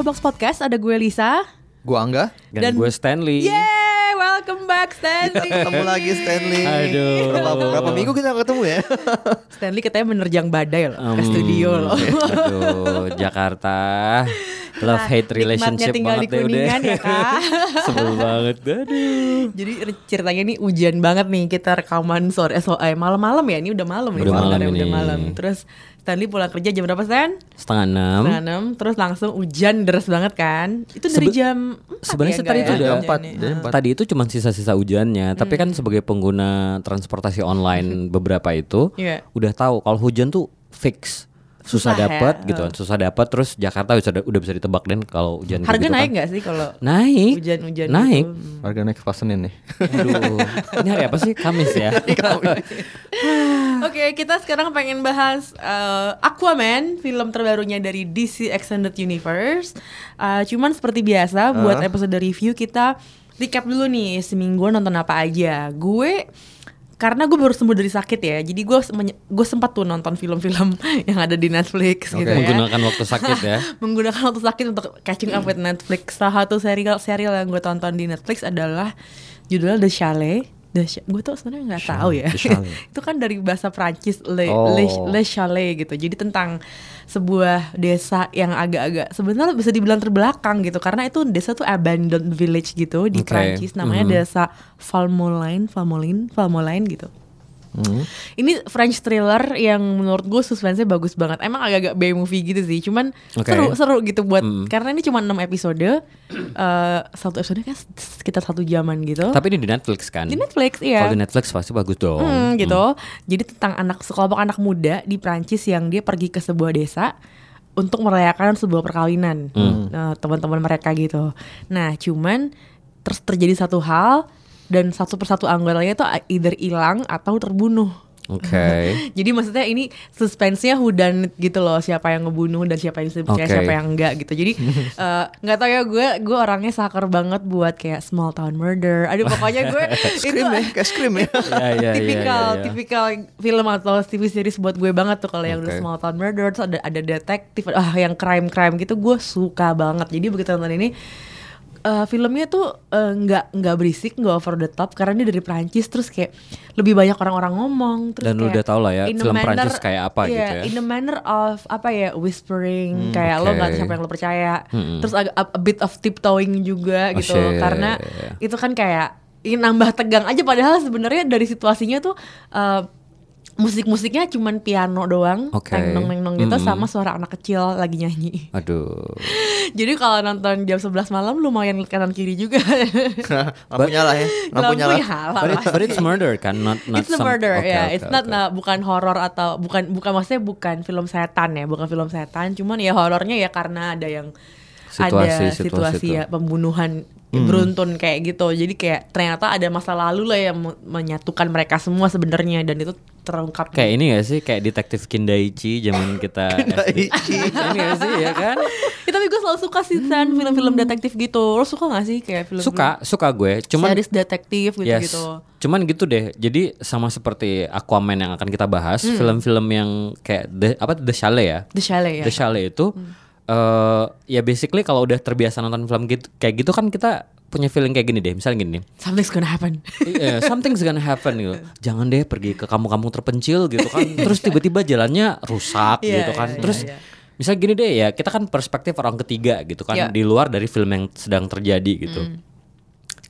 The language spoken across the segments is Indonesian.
Showbox Podcast. Ada gue Lisa. Gua Angga. Dan, gue Stanley. Yeay, welcome back Stanley. Ketemu lagi Stanley. Aduh. Berapa, berapa minggu kita ketemu ya? Stanley katanya menerjang badai loh ke Hmm, studio loh. Aduh, Jakarta. Love hate relationship tinggal banget di deh udah. Kuningan ya kak. Sebel banget. Aduh. Jadi ceritanya ini hujan banget nih kita rekaman sore eh, so- eh, malam-malam ya. Ini udah malam nih. Udah malam sebenarnya, Udah ini. malam. Terus Stanley pulang kerja jam berapa Stan? Setengah enam. Setengah enam. Terus langsung hujan deras banget kan. Itu dari Sebe- jam 4 Sebenarnya ya, tadi itu ya, udah hujannya? empat. Tadi itu cuma sisa-sisa hujannya, tapi kan sebagai pengguna transportasi online beberapa itu Iya. udah tahu kalau hujan tuh fix susah, Susah ya, dapat gitu kan, susah dapat terus Jakarta udah udah bisa ditebak dan kalau hujan Harga gitu naik kan. nggak sih kalau Naik. hujan-hujan Naik. gitu? Hmm. Harga naik pas Senin nih. Aduh. Ini hari apa sih? Kamis ya. Oke, kita sekarang pengen bahas eh, Aquaman, film terbarunya dari DC Extended Universe. Eh, cuman seperti biasa, buat Ah. episode review kita recap dulu nih seminggu nonton apa aja. Gue karena gue baru sembuh dari sakit ya, jadi gue gue sempat tuh nonton film-film yang ada di Netflix gitu Oke. ya. Menggunakan waktu sakit ya. menggunakan waktu sakit untuk catching up with Netflix. Salah satu serial serial yang gue tonton di Netflix adalah judulnya The Chalet. Ch- gue tuh sebenarnya nggak tahu ya. Itu kan dari bahasa Prancis Le, Oh. Le, Le Chalet gitu. Jadi tentang sebuah desa yang agak-agak sebenarnya bisa dibilang terbelakang gitu karena itu desa tuh abandoned village gitu di Oke. Prancis namanya Mhm. desa Valmoline, Valmoline, Valmoline gitu. Hmm. Ini French thriller yang menurut gue suspense-nya bagus banget. Emang agak-agak B movie gitu sih, cuman Oke. seru seru gitu buat Hmm. karena ini cuma 6 episode. eh satu episode kan sekitar satu jaman gitu. Tapi ini di Netflix kan? di Netflix iya. Kalau di Netflix pasti bagus dong. Hmm, gitu. Jadi tentang anak sekelompok anak muda di Prancis yang dia pergi ke sebuah desa untuk merayakan sebuah perkawinan Nah, teman-teman mereka gitu. Nah, cuman terus terjadi satu hal dan satu persatu anggotanya itu either hilang atau terbunuh. Oke. Jadi maksudnya ini suspense-nya whodunit gitu loh siapa yang ngebunuh dan siapa yang Oke. siapa yang enggak gitu. Jadi eh, nggak tahu ya gue gue orangnya saker banget buat kayak small town murder. Aduh pokoknya gue itu ya, kayak Scream ya. Ya, ya, ya, tipikal ya, ya. tipikal film atau TV series buat gue banget tuh kalau yang udah Oke. small town murder terus ada ada detektif ah yang crime crime gitu gue suka banget jadi begitu nonton ini eh, filmnya tuh eh, nggak nggak berisik nggak over the top karena dia dari Prancis terus kayak lebih banyak orang-orang ngomong terus Dan lu kayak udah tau lah ya, film Prancis kayak apa iya, gitu ya. in a manner of apa ya whispering kayak lo oke. nggak siapa yang lo percaya Mm-mm. terus agak a, a bit of tiptoeing juga Oh, gitu shit. karena itu kan kayak ingin nambah tegang aja padahal sebenarnya dari situasinya tuh eh, musik-musiknya cuman piano doang, Oke. neng nong gitu Mm-mm. sama suara anak kecil lagi nyanyi. Aduh. Jadi kalau nonton jam 11 malam lumayan kanan kiri juga. Lampu nyala ya. Lampu nyala. nyala But, it- but it's murder kan, not not It's a some- murder Oke, ya. oke, It's not oke. nah, bukan horor atau bukan bukan maksudnya bukan film setan ya, bukan film setan. Cuman ya horornya ya karena ada yang ada Situasi, situasi situasi itu. ya pembunuhan Hmm. beruntun kayak gitu. Jadi kayak ternyata ada masa lalu lah yang me- menyatukan mereka semua sebenarnya dan itu terungkap. Kayak ini gak sih, kayak detektif Kindaichi zaman kita. Kindaichi. ini gak sih ya kan? Ya, tapi gue selalu suka sih San film-film detektif gitu. Lo suka gak sih kayak film Suka, suka gue. Cuman series detektif Yes. gitu-gitu. Cuman gitu deh. Jadi sama seperti Aquaman yang akan kita bahas, Hmm. film-film yang kayak The, apa The Chalet ya. The Chalet ya. The Chalet itu eh ya basically kalau udah terbiasa nonton film gitu kayak gitu kan kita punya feeling kayak gini deh. Misalnya gini. Something's gonna happen. Iya, something's gonna happen gitu. Jangan deh pergi ke kampung-kampung terpencil gitu kan. Terus tiba-tiba jalannya rusak Iya, gitu kan. iya, Terus iya, iya. misal gini deh ya, kita kan perspektif orang ketiga gitu kan Iya. di luar dari film yang sedang terjadi gitu.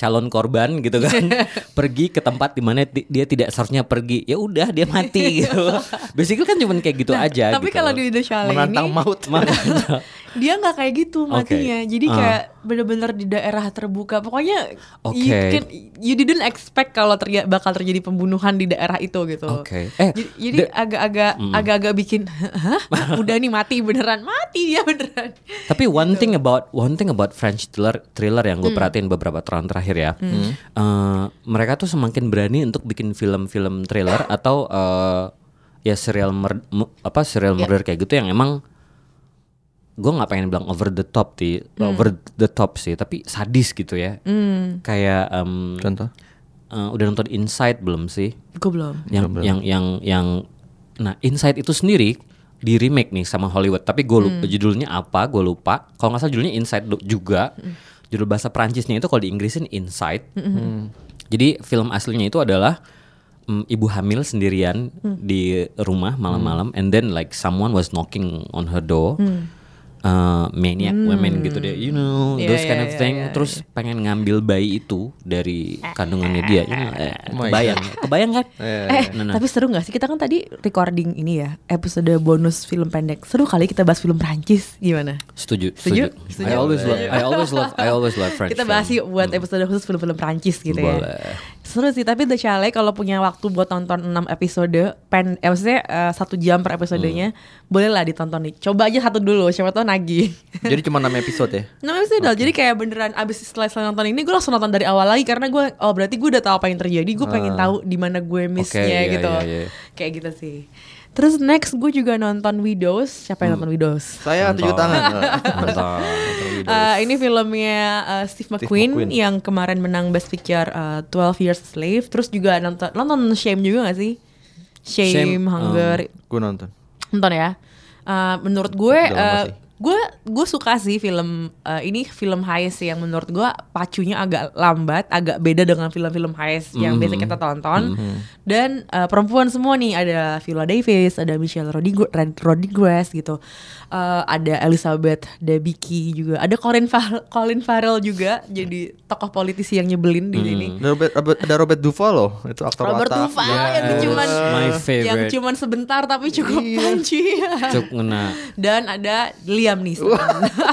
Calon korban gitu kan pergi ke tempat di mana ti- dia tidak seharusnya pergi. Ya udah dia mati gitu. Basically kan cuma kayak gitu aja Tapi gitu kalau di The Chalet Menantang ini maut. Dia nggak kayak gitu matinya. Jadi Ah. kayak bener-bener di daerah terbuka. Pokoknya Oke. you, can- you didn't expect kalau terja- bakal terjadi pembunuhan di daerah itu gitu. Oke. Eh, Jadi- jadi the- agak-agak agak-agak bikin hah udah nih mati beneran mati dia beneran. Tapi one Gitu. thing about one thing about French thriller thriller yang gue perhatiin beberapa tahun terakhir ya, eh, mereka tuh semakin berani untuk bikin film-film thriller atau eh, ya serial mur- mu- apa serial Ya. murder kayak gitu yang emang gue nggak pengen bilang over the top sih, Hmm. over the top sih, tapi sadis gitu ya. Kayak em, Contoh. eh, udah nonton Inside belum sih? Gue belum. yang yang yang yang nah Inside itu sendiri di remake nih sama Hollywood tapi gue lupa judulnya apa gue lupa kalau nggak salah judulnya Inside juga judul bahasa Prancisnya itu kalau di Inggrisin Inside jadi film aslinya itu adalah mm, ibu hamil sendirian di rumah malam-malam and then like someone was knocking on her door uh, maniac women gitu deh you know Iya, those iya, kind of iya, thing iya, terus pengen ngambil bayi itu dari kandungannya dia you know, eh, Oh my kebayang kebayang kan Eh, Nah, nah. tapi seru gak sih? Kita kan tadi recording ini ya, episode bonus film pendek. Seru kali kita bahas film Prancis, gimana? Setuju, Setuju? setuju. I always love, I always love, I always love French. kita bahas yuk buat episode khusus film-film Prancis gitu ya. Seru sih, tapi The Chalet kalau punya waktu buat nonton 6 episode, pen, eh, maksudnya eh, satu jam per episodenya, boleh lah ditonton nih. Coba aja satu dulu, siapa tahu nagih. Jadi cuma 6 episode ya? 6 episode jadi kayak beneran abis setelah, setelah nonton ini gue langsung nonton dari awal lagi karena gue oh berarti gue udah tahu apa yang terjadi gue pengen tahu di mana gue missnya Oke, iya, gitu iya, iya. kayak gitu sih terus next gue juga nonton Widows siapa yang nonton Widows Saya tujuh tangan. Mantap. Eh, ini filmnya eh, Steve McQueen, McQueen. yang kemarin menang Best Picture eh, 12 Years a Slave terus juga nonton nonton Shame juga gak sih Shame, Shame, Hunger Gue nonton. nonton ya. Eh, menurut gue, eh, sih. Gue gue suka sih film eh, ini film heist yang menurut gue pacunya agak lambat, agak beda dengan film-film heist yang biasa kita tonton. Dan eh, perempuan semua nih ada Viola Davis, ada Michelle Rodriguez, Rodriguez gitu, Eh, ada Elizabeth Debicki juga, ada Colin Farrell, Colin Farrell juga jadi tokoh politisi yang nyebelin di sini. Ada Robert, Robert, ada Robert Duval loh, itu aktor Robert watak. Duvall yang Yes, cuman my favorite. yang cuman sebentar tapi cukup Iya. panci. Cuk ngena. Dan ada Liam Neeson.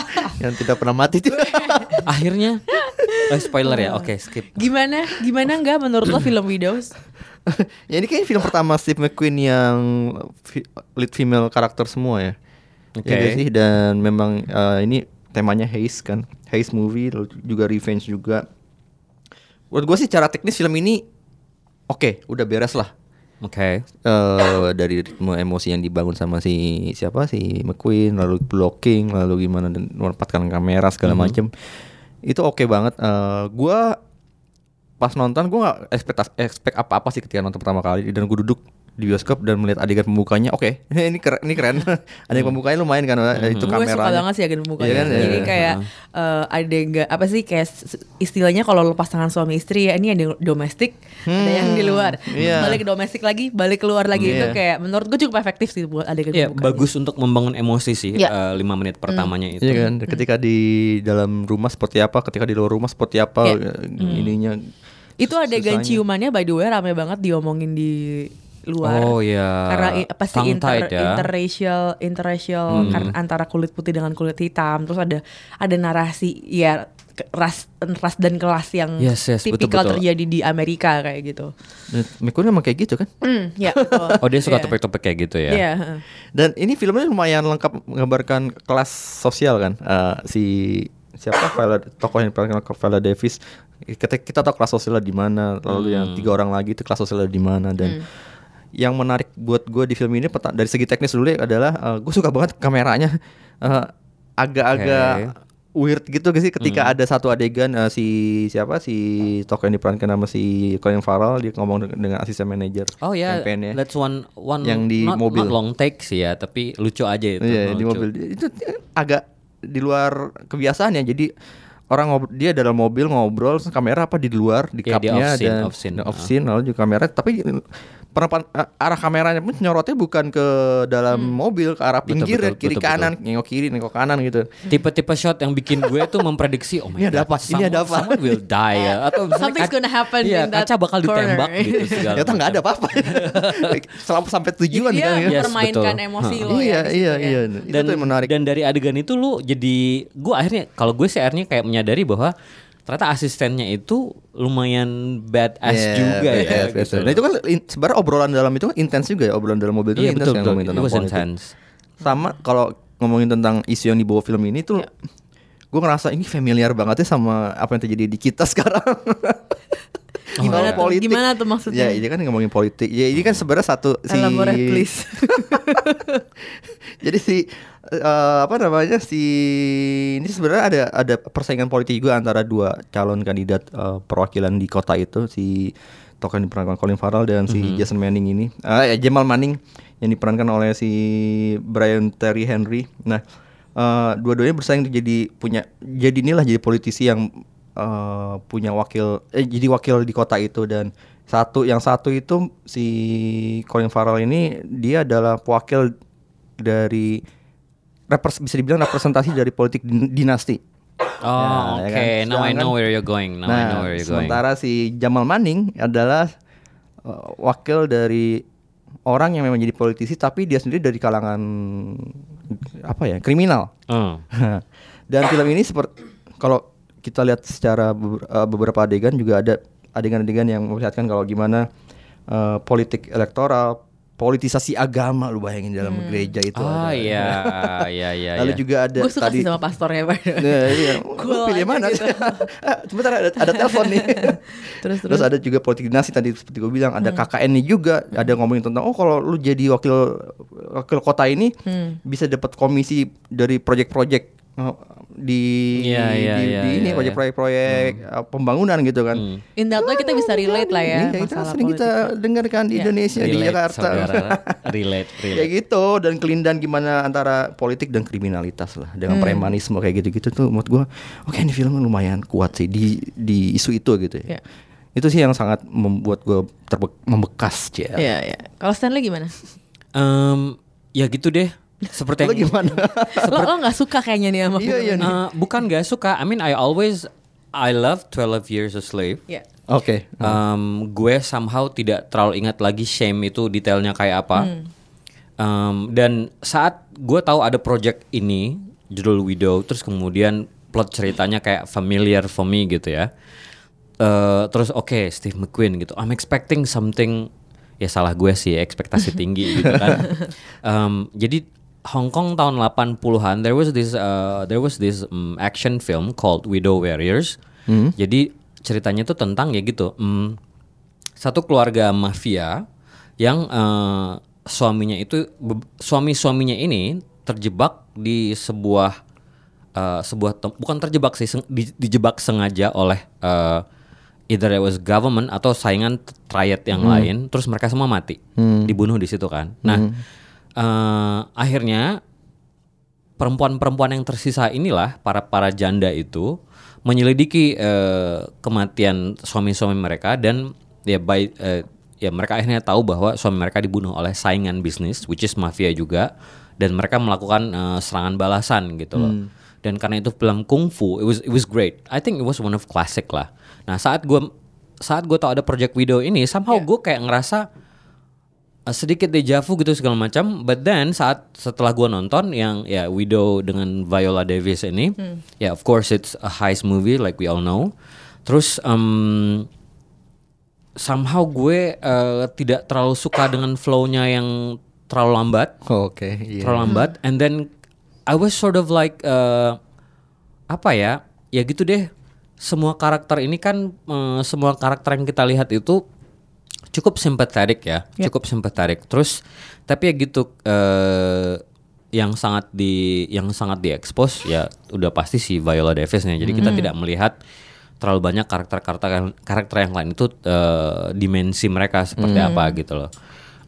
Yang tidak pernah mati tuh. Akhirnya, eh, spoiler ya. Oke, skip. gimana? Gimana nggak menurut lo film Widows? ya ini kayaknya film pertama Steve McQueen yang lead female karakter semua ya. Oke. Ya nggak sih dan memang eh, ini temanya heist kan, heist movie lalu juga revenge juga. Buat gue sih cara teknis film ini oke, udah beres lah. Oke. eh dari ritme emosi yang dibangun sama si siapa? Si McQueen lalu blocking lalu gimana dan menempatkan kamera segala macem. Itu oke banget. Eh gua pas nonton gua nggak expect expect apa apa sih ketika nonton pertama kali dan gue duduk di bioskop dan melihat adegan pembukanya oke ini keren ini keren adegan pembukanya lumayan kan eh, itu Gue kamera suka banget sih agen mukanya. Iya kan? Jadi Iya. kayak eh, ada nggak apa sih kayak istilahnya kalau lo pasangan suami istri ya ini ada yang domestik, ada yang di luar. Iya. Balik ke domestik lagi, balik keluar lagi itu Iya. kayak menurut gue cukup efektif sih buat adegan Ya pembukanya. bagus untuk membangun emosi sih. Ya. eh, lima menit pertamanya itu. Iya kan ketika di dalam rumah seperti apa ketika di luar rumah seperti apa Iya. eh, ininya Itu adegan susahnya. ciumannya by the way rame banget diomongin di luar. Oh, iya. Karena i- apa sih Tongue inter, ya. interracial interracial kan antara kulit putih dengan kulit hitam. Terus ada ada narasi ya ras ras dan kelas yang Yes, yes, tipikal betul-betul. terjadi di Amerika kayak gitu. Dan McQueen emang kayak gitu kan Hmm, ya. betul. Oh dia suka Iya. topik-topik kayak gitu ya. Iya, heeh. Dan ini filmnya lumayan lengkap menggambarkan kelas sosial kan. Eh, si siapa Viola, tokoh yang oleh Viola Davis. Kita kita tahu kelas sosialnya di mana. Lalu yang tiga orang lagi itu kelas sosialnya di mana dan yang menarik buat gue di film ini dari segi teknis dulu ya adalah gue suka banget kameranya eh, agak-agak weird gitu sih ketika ada satu adegan eh, si siapa si tokoh yang diperankan sama si Colin Farrell dia ngomong dengan, asisten manajer Oh ya, campaign-nya. that's one one Yang di not, mobil. not long take sih ya, tapi lucu aja itu. Di lucu. mobil itu agak di luar kebiasaan ya. Jadi orang dia dalam mobil ngobrol kamera apa di luar di di cupnya off scene, dan off scene. off scene, lalu juga kamera tapi penepan- eh, arah kameranya pun nyorotnya bukan ke dalam mobil ke arah Betul, pinggir betul, kiri betul, kanan nengok kiri nengok kanan gitu. Tipe-tipe shot yang bikin gue tuh memprediksi oh my Ini ada God, apa? Ini ada apa? someone will die ya atau Something's kaca- gonna happen iya, in that kaca bakal ditembak corner. gitu segala Ternyata nggak ada apa-apa. Selama sampai tujuan Dia kan ya. Yes, mempermainkan betul. emosi Iya lo ya. situ iya ya. iya. Itu dan tuh yang menarik. dan dari adegan itu lu jadi gue akhirnya kalau gue sih akhirnya kayak menyadari bahwa ternyata asistennya itu lumayan badass Yeah, juga ya. yes, yes, gitu. Nah itu kan sebenarnya obrolan dalam itu kan intens juga ya obrolan dalam mobil itu intens betul kan betul. ngomongin It tentang politik. intense. Sama kalau ngomongin tentang isu yang dibawa film ini tuh gue ngerasa ini familiar banget ya sama apa yang terjadi di kita sekarang. Gimana Kalau tuh? Gimana tuh maksudnya? Ya ini kan ngomongin politik. Ya ini kan sebenarnya satu si Elaborate please. Jadi si eh, apa namanya si ini sebenarnya ada ada persaingan politik juga antara dua calon kandidat eh, perwakilan di kota itu si yang diperankan Colin Farrell dan si Jason Manning ini. Ah ya, Jamal Manning yang diperankan oleh si Brian Terry Henry. Nah, eh, dua-duanya bersaing jadi punya jadi inilah jadi politisi yang eh, punya wakil eh jadi wakil di kota itu dan satu yang satu itu si Colin Farrell ini dia adalah wakil dari repres bisa dibilang representasi dari politik din- dinasti. Oh, Ya, oke. ya kan? Now I know where you're going. Now I know where you're going. Nah, sementara si Jamal Manning adalah uh, wakil dari orang yang memang jadi politisi tapi dia sendiri dari kalangan apa ya kriminal. Hmm. Dan film ini seperti kalau kita lihat secara uh, beberapa adegan juga ada adegan-adegan yang memperlihatkan kalau gimana uh, politik elektoral, politisasi agama lu bayangin dalam gereja itu Ah ada. iya, iya, iya. Lalu iya. juga ada Gue suka tadi sih sama pastornya Pak. Nah, iya. Cool Lu pilih mana? gitu. Ah, Sebentar ada, ada telepon nih. Terus, terus terus. ada juga politik dinasti tadi seperti gue bilang ada KKN nya juga ada ngomongin tentang oh kalau lu jadi wakil wakil kota ini bisa dapat komisi dari proyek-proyek oh, di Iya, iya, di, iya, di ini iya, Hmm. proyek-proyek uh, pembangunan gitu kan. In that way kita bisa relate lah ya. Iya, itu masalah sering kita politik. dengarkan di Iya. Indonesia di Relate, Jakarta. saudara. relate, Kayak relate. gitu dan kelindan gimana antara politik dan kriminalitas lah Hmm. dengan premanisme kayak gitu-gitu tuh menurut gua oke ini film lumayan kuat sih di di isu itu gitu ya. Iya. Itu sih yang sangat membuat gua terbe- membekas ya. Iya, iya. Kalau Stanley gimana? Em, ya gitu deh. Seperti Lo yang gimana? lo lo nggak suka kayaknya nih sama Iya, iya nih. Eh, bukan gak suka. I mean I always I love 12 Years a Slave. Iya. Oke. Um, gue somehow tidak terlalu ingat lagi shame itu detailnya kayak apa. Um, dan saat gue tahu ada project ini judul Widow, terus kemudian plot ceritanya kayak familiar for me gitu ya. Eh, terus oke Steve McQueen gitu. I'm expecting something ya salah gue sih ekspektasi tinggi gitu kan. Um, jadi Hong Kong tahun 80-an there was this uh, there was this um, action film called Widow Warriors. Jadi ceritanya itu tentang ya gitu. um, satu keluarga mafia yang eh, suaminya itu suami-suaminya ini terjebak di sebuah eh, sebuah bukan terjebak sih seng- di- dijebak sengaja oleh eh, either it was government atau saingan triad yang lain terus mereka semua mati dibunuh di situ kan nah eh, akhirnya perempuan-perempuan yang tersisa inilah para para janda itu menyelidiki eh, kematian suami-suami mereka dan ya by eh, ya mereka akhirnya tahu bahwa suami mereka dibunuh oleh saingan bisnis which is mafia juga dan mereka melakukan eh, serangan balasan gitu loh. Dan karena itu film kungfu it was it was great. I think it was one of classic lah. Nah, saat gua saat gue tahu ada project video ini somehow gue kayak ngerasa uh, sedikit deja vu gitu segala macam. But then saat setelah gua nonton yang ya Widow dengan Viola Davis ini, ya of course it's a heist movie like we all know. Terus um, somehow gue uh, tidak terlalu suka dengan flow-nya yang terlalu lambat, Oke, iya. terlalu lambat. And then I was sort of like uh, apa ya? Ya gitu deh. Semua karakter ini kan uh, semua karakter yang kita lihat itu cukup simpatetik ya, cukup simpatetik. Terus tapi ya gitu eh yang sangat di yang sangat diekspos ya udah pasti si Viola Davis nih. Jadi kita tidak melihat terlalu banyak karakter-karakter yang karakter yang lain itu eh, dimensi mereka seperti apa gitu loh.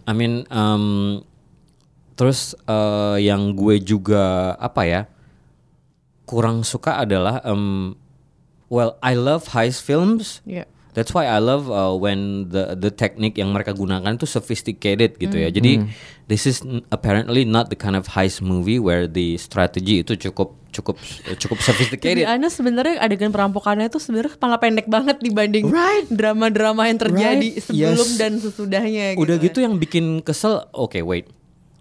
I mean em, terus eh, yang gue juga apa ya kurang suka adalah em, well I love heist films. Iya. That's why I love uh, when the the technique yang mereka gunakan itu sophisticated gitu ya. Jadi this is apparently not the kind of heist movie where the strategy itu cukup cukup cukup Jadi sophisticated. Anda sebenarnya adegan perampokannya itu sebenarnya kepala pendek banget dibanding drama-drama yang terjadi Right. sebelum Yes. dan sesudahnya. Udah gitu yang bikin kesel. Oke, wait.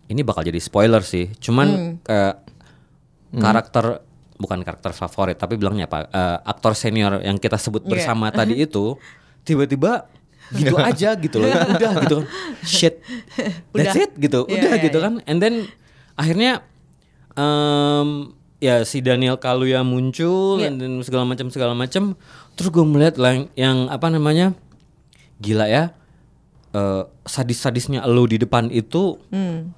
Ini bakal jadi spoiler sih. Cuman kayak karakter bukan karakter favorit tapi bilangnya apa eh, aktor senior yang kita sebut Iya. bersama tadi itu tiba-tiba gitu aja gitu loh udah gitu kan shit that's Udah. it gitu Iya, udah iya, gitu iya. kan and then akhirnya em, ya si Daniel Kaluuya muncul and then segala macam segala macam terus gue melihat yang, yang apa namanya gila ya eh, sadis-sadisnya lo di depan itu Hmm.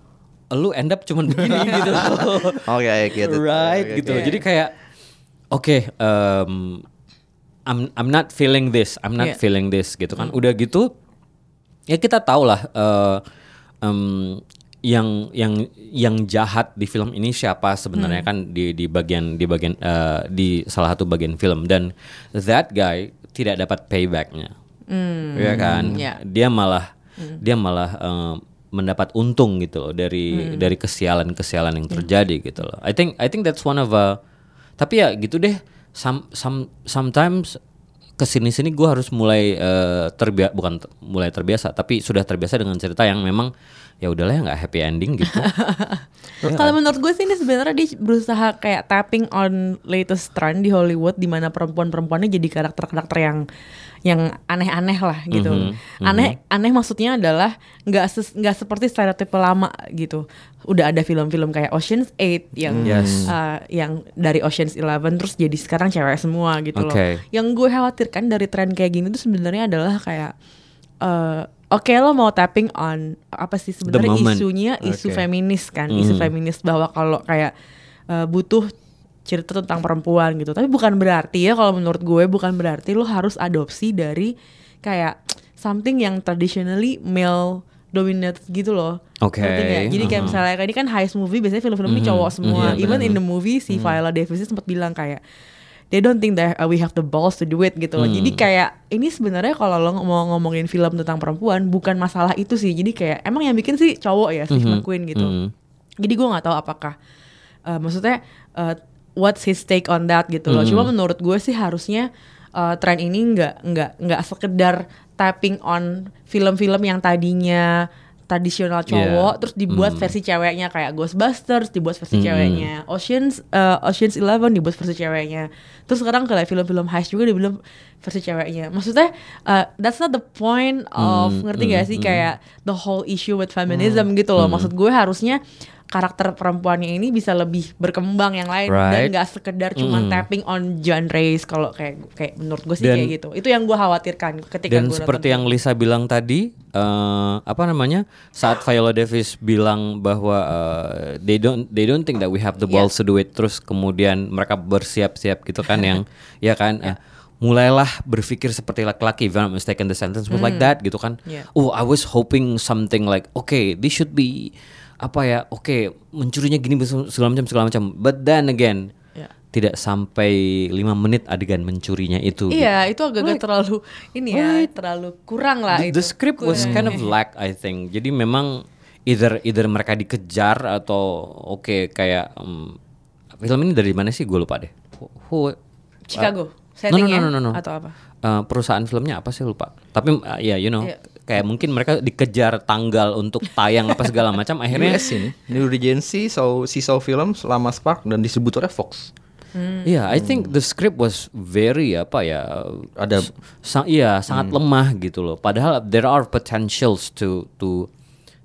Lu end up cuman begini gitu Oke, I get it. right Oke, gitu. oke. jadi kayak oke em, I'm I'm not feeling this I'm not Iya. feeling this gitu kan. Udah gitu ya kita tahu lah eh, em, yang yang yang jahat di film ini siapa sebenarnya kan di di bagian di bagian eh, di salah satu bagian film. Dan that guy tidak dapat paybacknya. Ya kan? Iya. dia malah dia malah eh, mendapat untung gitu loh dari dari kesialan-kesialan yang terjadi gitu loh. I think I think that's one of a tapi ya gitu deh. Some, some sometimes ke sini-sini gue harus mulai terbiasa bukan mulai terbiasa tapi sudah terbiasa dengan cerita yang memang ya udahlah ya nggak happy ending gitu. Kalau menurut gue sih ini sebenarnya dia berusaha kayak tapping on latest trend di Hollywood di mana perempuan-perempuannya jadi karakter-karakter yang yang aneh-aneh lah gitu. Mhm, Aneh aneh maksudnya adalah nggak ses- nggak seperti stereotipe lama gitu. Udah ada film-film kayak Ocean's 8 yang Yes. uh, yang dari Ocean's 11 terus jadi sekarang cewek semua gitu loh. Oke. Yang gue khawatirkan dari tren kayak gini tuh sebenarnya adalah kayak eh, Oke lo mau tapping on apa sih sebenarnya isunya isu Oke. feminis kan isu Hmm. feminis bahwa kalau kayak eh, butuh cerita tentang perempuan gitu tapi bukan berarti ya kalau menurut gue bukan berarti lo harus adopsi dari kayak something yang traditionally male dominated gitu loh Oke, nggak? jadi kayak uh-huh. misalnya kayak ini kan heist movie biasanya film-film ini Mhm, cowok semua iya, even in the movie si Viola Davis sempat bilang kayak they don't think that we have the balls to do it gitu loh. Hmm. Jadi kayak ini sebenarnya kalau lo mau ngomongin film tentang perempuan bukan masalah itu sih. Jadi kayak emang yang bikin sih cowok ya Steve Mhm, McQueen gitu. mhm. Jadi gue nggak tahu apakah uh, maksudnya uh, what's his take on that gitu loh. Mhm. Cuma menurut gue sih harusnya uh, tren ini nggak nggak nggak sekedar tapping on film-film yang tadinya tradisional cowok Yeah. terus dibuat Hmm. versi ceweknya kayak Ghostbusters dibuat versi Hmm. ceweknya Oceans uh, Oceans Eleven dibuat versi ceweknya terus sekarang kayak film-film heist juga dibilang versi ceweknya maksudnya uh, that's not the point of Hmm, ngerti gak hmm, sih hmm. kayak the whole issue with feminism gitu loh Hmm. maksud gue harusnya karakter perempuannya ini bisa lebih berkembang yang lain Right. dan gak sekedar cuman Mm. tapping on genres kalau kayak kayak menurut gue sih Dan- kayak gitu itu yang gue khawatirkan ketika Dan gue seperti yang Lisa bilang tadi, eh, apa namanya, saat Viola Davis bilang bahwa eh, they don't they don't think that we have the Yeah. balls to do it, terus kemudian mereka bersiap-siap gitu kan, yang ya kan, eh, mulailah berpikir seperti laki-laki, if I'm not mistaken the sentence was like that gitu kan. Yeah. Oh, I was hoping something like, okay, this should be apa ya, oke, mencurinya gini segala macam segala macam. But then again, Ya. tidak sampai lima menit adegan mencurinya itu. gitu. Iya, itu agak-agak terlalu ini ya, terlalu kurang lah the, itu. the script was Kurang. kind of lack I think. Jadi memang either either mereka dikejar atau oke kayak um, film ini dari mana sih gue lupa deh. Who, who- Chicago, uh, settingnya no, no, no, no, no. atau apa? Uh, perusahaan filmnya apa sih lupa. Tapi uh, ya you know Iya. Kayak mungkin mereka dikejar tanggal untuk tayang apa segala macam akhirnya US ini New Regency so Seesaw Film selama Spark dan distributornya Fox Iya, I think the script was very apa ya Ada- sa- iya sangat lemah gitu loh. Padahal there are potentials to to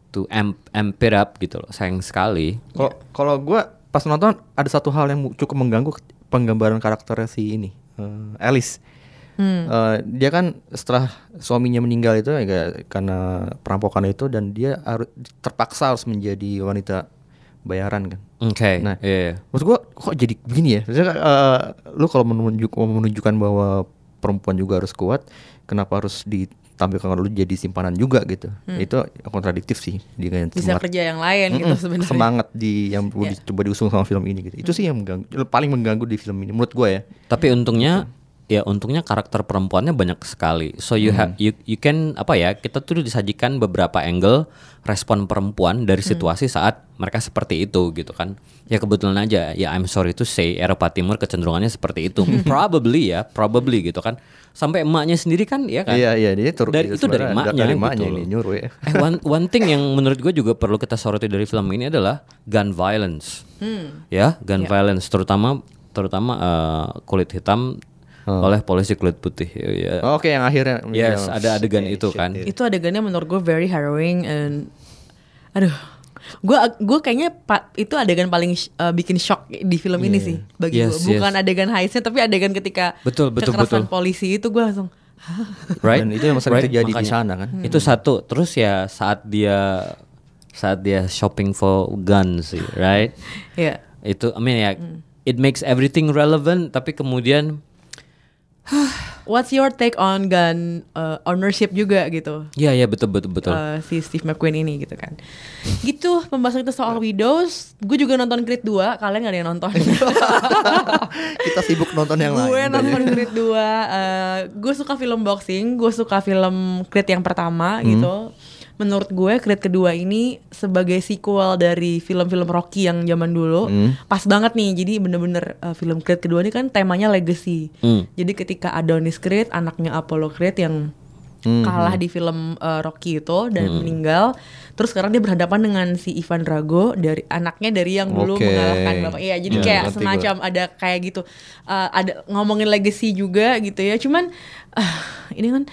to amp, amp it up gitu loh. Sayang sekali. Kalau kalau gue pas nonton ada satu hal yang cukup mengganggu penggambaran karakternya si ini eh, Alice. Eh, dia kan setelah suaminya meninggal itu ya karena perampokan itu dan dia harus terpaksa harus menjadi wanita bayaran kan. Oke. Nah, iya, iya. Maksud gua kok jadi begini ya? Maksudnya eh, lu kalau menunjuk menunjukkan bahwa perempuan juga harus kuat, kenapa harus ditampilkan lu jadi simpanan juga gitu? Itu kontradiktif sih dengan Bisa semangat- kerja yang lain gitu Mm-mm, sebenarnya. semangat di yang Iya. coba diusung sama film ini gitu. Itu sih yang mengganggu, paling mengganggu di film ini menurut gua ya. Tapi untungnya ya untungnya karakter perempuannya banyak sekali. So you have you you can apa ya kita tuh disajikan beberapa angle respon perempuan dari situasi saat mereka seperti itu gitu kan. Ya kebetulan aja ya I'm sorry to say Eropa Timur kecenderungannya seperti itu. probably ya, probably gitu kan. Sampai emaknya sendiri kan ya kan. Iya iya dia tur- Dari- itu dari emaknya dari gitu emaknya loh. ini nyuruh ya. Eh one one thing yang menurut gue juga perlu kita soroti dari film ini adalah gun violence. Ya, gun Ya. violence terutama terutama eh, kulit hitam oleh polisi kulit putih. Ya, Oke, yang akhirnya. Yes, yang- ada adegan Shit, itu shit, kan. shit. itu adegannya menurut gue very harrowing and aduh gue gue kayaknya pa- itu adegan paling sh- uh, bikin shock di film ini sih bagi Yes, gue bukan yes. adegan heistnya tapi adegan ketika Betul, betul, kekerasan betul. polisi itu gue langsung right? Dan itu yang sering terjadi di makanya. sana kan. Itu satu. Terus ya saat dia saat dia shopping for guns sih, right? ya Itu I mean ya it makes everything relevant tapi kemudian what's your take on gun uh, ownership juga gitu? Ya ya betul betul betul. uh, si Steve McQueen ini gitu kan. Gitu pembahasan kita soal Widows gue juga nonton Creed 2 kalian gak ada yang nonton. Kita sibuk nonton yang gue lain. nonton Creed 2 uh, gue suka film boxing gue suka film Creed yang pertama gitu menurut gue Creed kedua ini sebagai sequel dari film-film Rocky yang zaman dulu pas banget nih. Jadi bener-bener uh, film Creed kedua ini kan temanya legacy. Hmm. jadi ketika Adonis Creed anaknya Apollo Creed yang kalah di film uh, Rocky itu dan meninggal terus sekarang dia berhadapan dengan si Ivan Drago dari anaknya dari yang dulu mengalahkan bapak. Iya jadi Ya, kayak semacam ada kayak gitu. Uh, ada ngomongin legacy juga gitu ya. Cuman ah, ini kan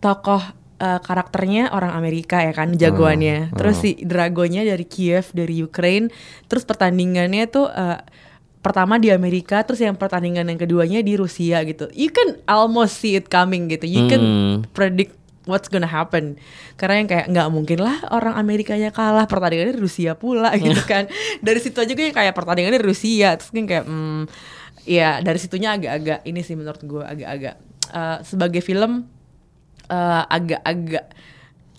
tokoh uh, karakternya orang Amerika ya kan jagoannya. Terus si Dragonya dari Kiev dari Ukraine. Terus pertandingannya tuh uh, pertama di Amerika terus yang pertandingan yang keduanya di Rusia gitu. You can almost see it coming gitu. You can Hmm. predict what's gonna happen. Karena yang kayak nggak mungkin lah orang Amerikanya kalah pertandingannya di Rusia pula gitu kan. Dari situ aja gue kayak pertandingannya di Rusia. Terus kan kayak hmm, ya dari situnya agak-agak ini sih menurut gue agak-agak eh, sebagai film eh, agak-agak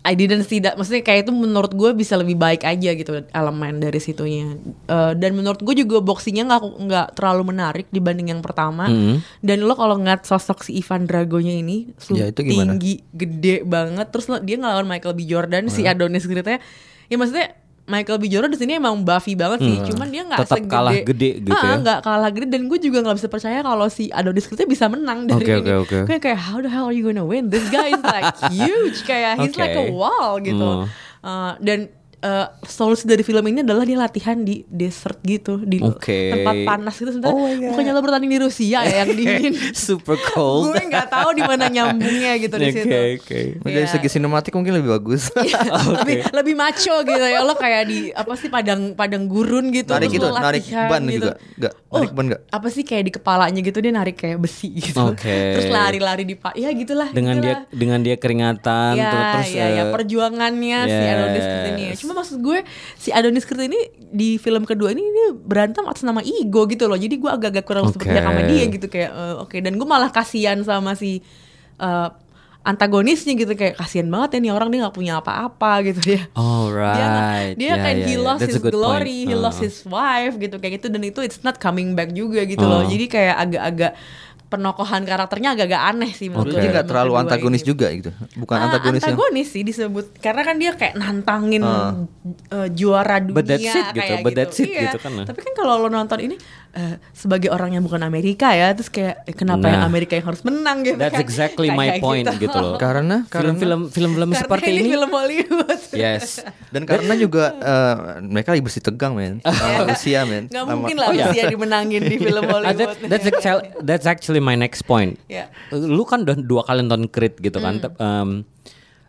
I didn't see that. Maksudnya kayak itu menurut gue bisa lebih baik aja gitu elemen dari situnya. Eh, dan menurut gue juga boxingnya nggak nggak terlalu menarik dibanding yang pertama. Mhm. dan lo kalau ngeliat sosok si Ivan Dragonya ini Ya, itu gimana? tinggi gede banget. Terus lo- dia ngelawan Michael B. Jordan si Adonis ceritanya ya maksudnya Michael B. Jordan di sini emang buffy banget sih. Cuman dia nggak Tetap segede kalah gede gitu Ah, ya. nggak kalah gede dan gue juga nggak bisa percaya kalau si Adonis ceritanya bisa menang dari Oke, ini. oke, oke. gue kayak how the hell are you gonna win? This guy is like huge. Kayak he's like a wall gitu. Hmm. Uh, dan uh, solusi dari film ini adalah dia latihan di desert gitu di Oke. tempat panas gitu sebentar Oh bukannya lo bertanding di Rusia ya yang dingin super cold. gue nggak tahu di mana nyambungnya gitu di Oke, situ oke. Dari Iya. segi sinematik mungkin lebih bagus. lebih lebih maco gitu ya lo kayak di apa sih padang padang gurun gitu narik terus itu, lo narik ban gitu. juga. Enggak, Oh, narik ban enggak? apa sih kayak di kepalanya gitu dia narik kayak besi gitu Oke. terus lari-lari di pak ya gitulah Dengan dia gitulah. dengan dia keringatan ya, tuh, terus ya, ya, eh, perjuangannya si Adonis Creed ini. yes. Cuma maksud gue si Adonis Creed ini di film kedua ini dia berantem atas nama ego gitu loh. Jadi gue agak-agak kurang Oke. seperti sama dia gitu kayak eh, oke dan gue malah kasihan sama si eh, antagonisnya gitu kayak kasihan banget ya nih orang dia nggak punya apa-apa gitu dia. Alright. Dia, dia Ya, kan ya, he ya. lost a his glory, point. he Uh. lost his wife gitu kayak gitu dan itu it's not coming back juga gitu loh. Uh. Jadi kayak agak-agak penokohan karakternya agak-agak aneh sih menurut Jadi gue film terlalu kedua antagonis ini. juga gitu. Bukan Ah, antagonis yang antagonis sih disebut karena kan dia kayak nantangin Ah. eh, juara dunia But that's it gitu, kayak but that's it Iya. gitu kan, nah. Tapi kan kalau lo nonton ini eh, sebagai orang yang bukan Amerika ya, terus kayak eh, kenapa yang Nah. Amerika yang harus menang gitu That's kan. exactly my Kayak point gitu loh. karena Film-film film-film seperti ini ini. film Hollywood. Yes. dan karena juga eh, mereka lagi bersih tegang men sama Rusia men Nggak mungkin lah Oh, iya. Rusia dimenangin di film Hollywood. that- that's actually that's actually my next point. Ya. Lu kan udah dua kali nonton Creed gitu kan. Tep- em,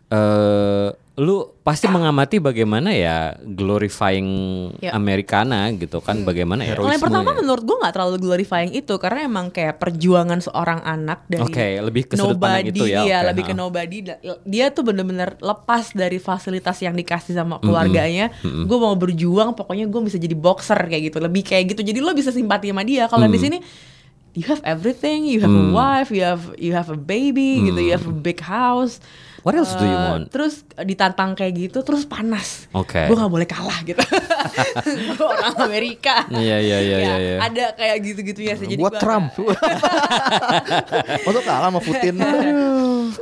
eh, lu pasti mengamati bagaimana ya glorifying Ya. Americana gitu kan bagaimana ya. Yang pertama ya. menurut gue nggak terlalu glorifying itu karena emang kayak perjuangan seorang anak dari Oke, lebih ke sudut pandang nobody, itu ya, iya, oke, lebih ke nobody. Dia tuh bener-bener lepas dari fasilitas yang dikasih sama keluarganya. Gue mau berjuang, pokoknya gue bisa jadi boxer kayak gitu. Lebih kayak gitu. Jadi lo bisa simpati sama dia. Kalau Mm. di sini you have everything, you have a wife, you have you have a baby, gitu, you have a big house. What else do you Eh, want? Terus ditantang kayak gitu, terus panas. Oke. Gue gak boleh kalah gitu. Orang Amerika. Iya iya iya Ya, iya. iya. Ada kayak gitu-gitunya sih. Jadi buat gua Trump untuk kalah sama Putin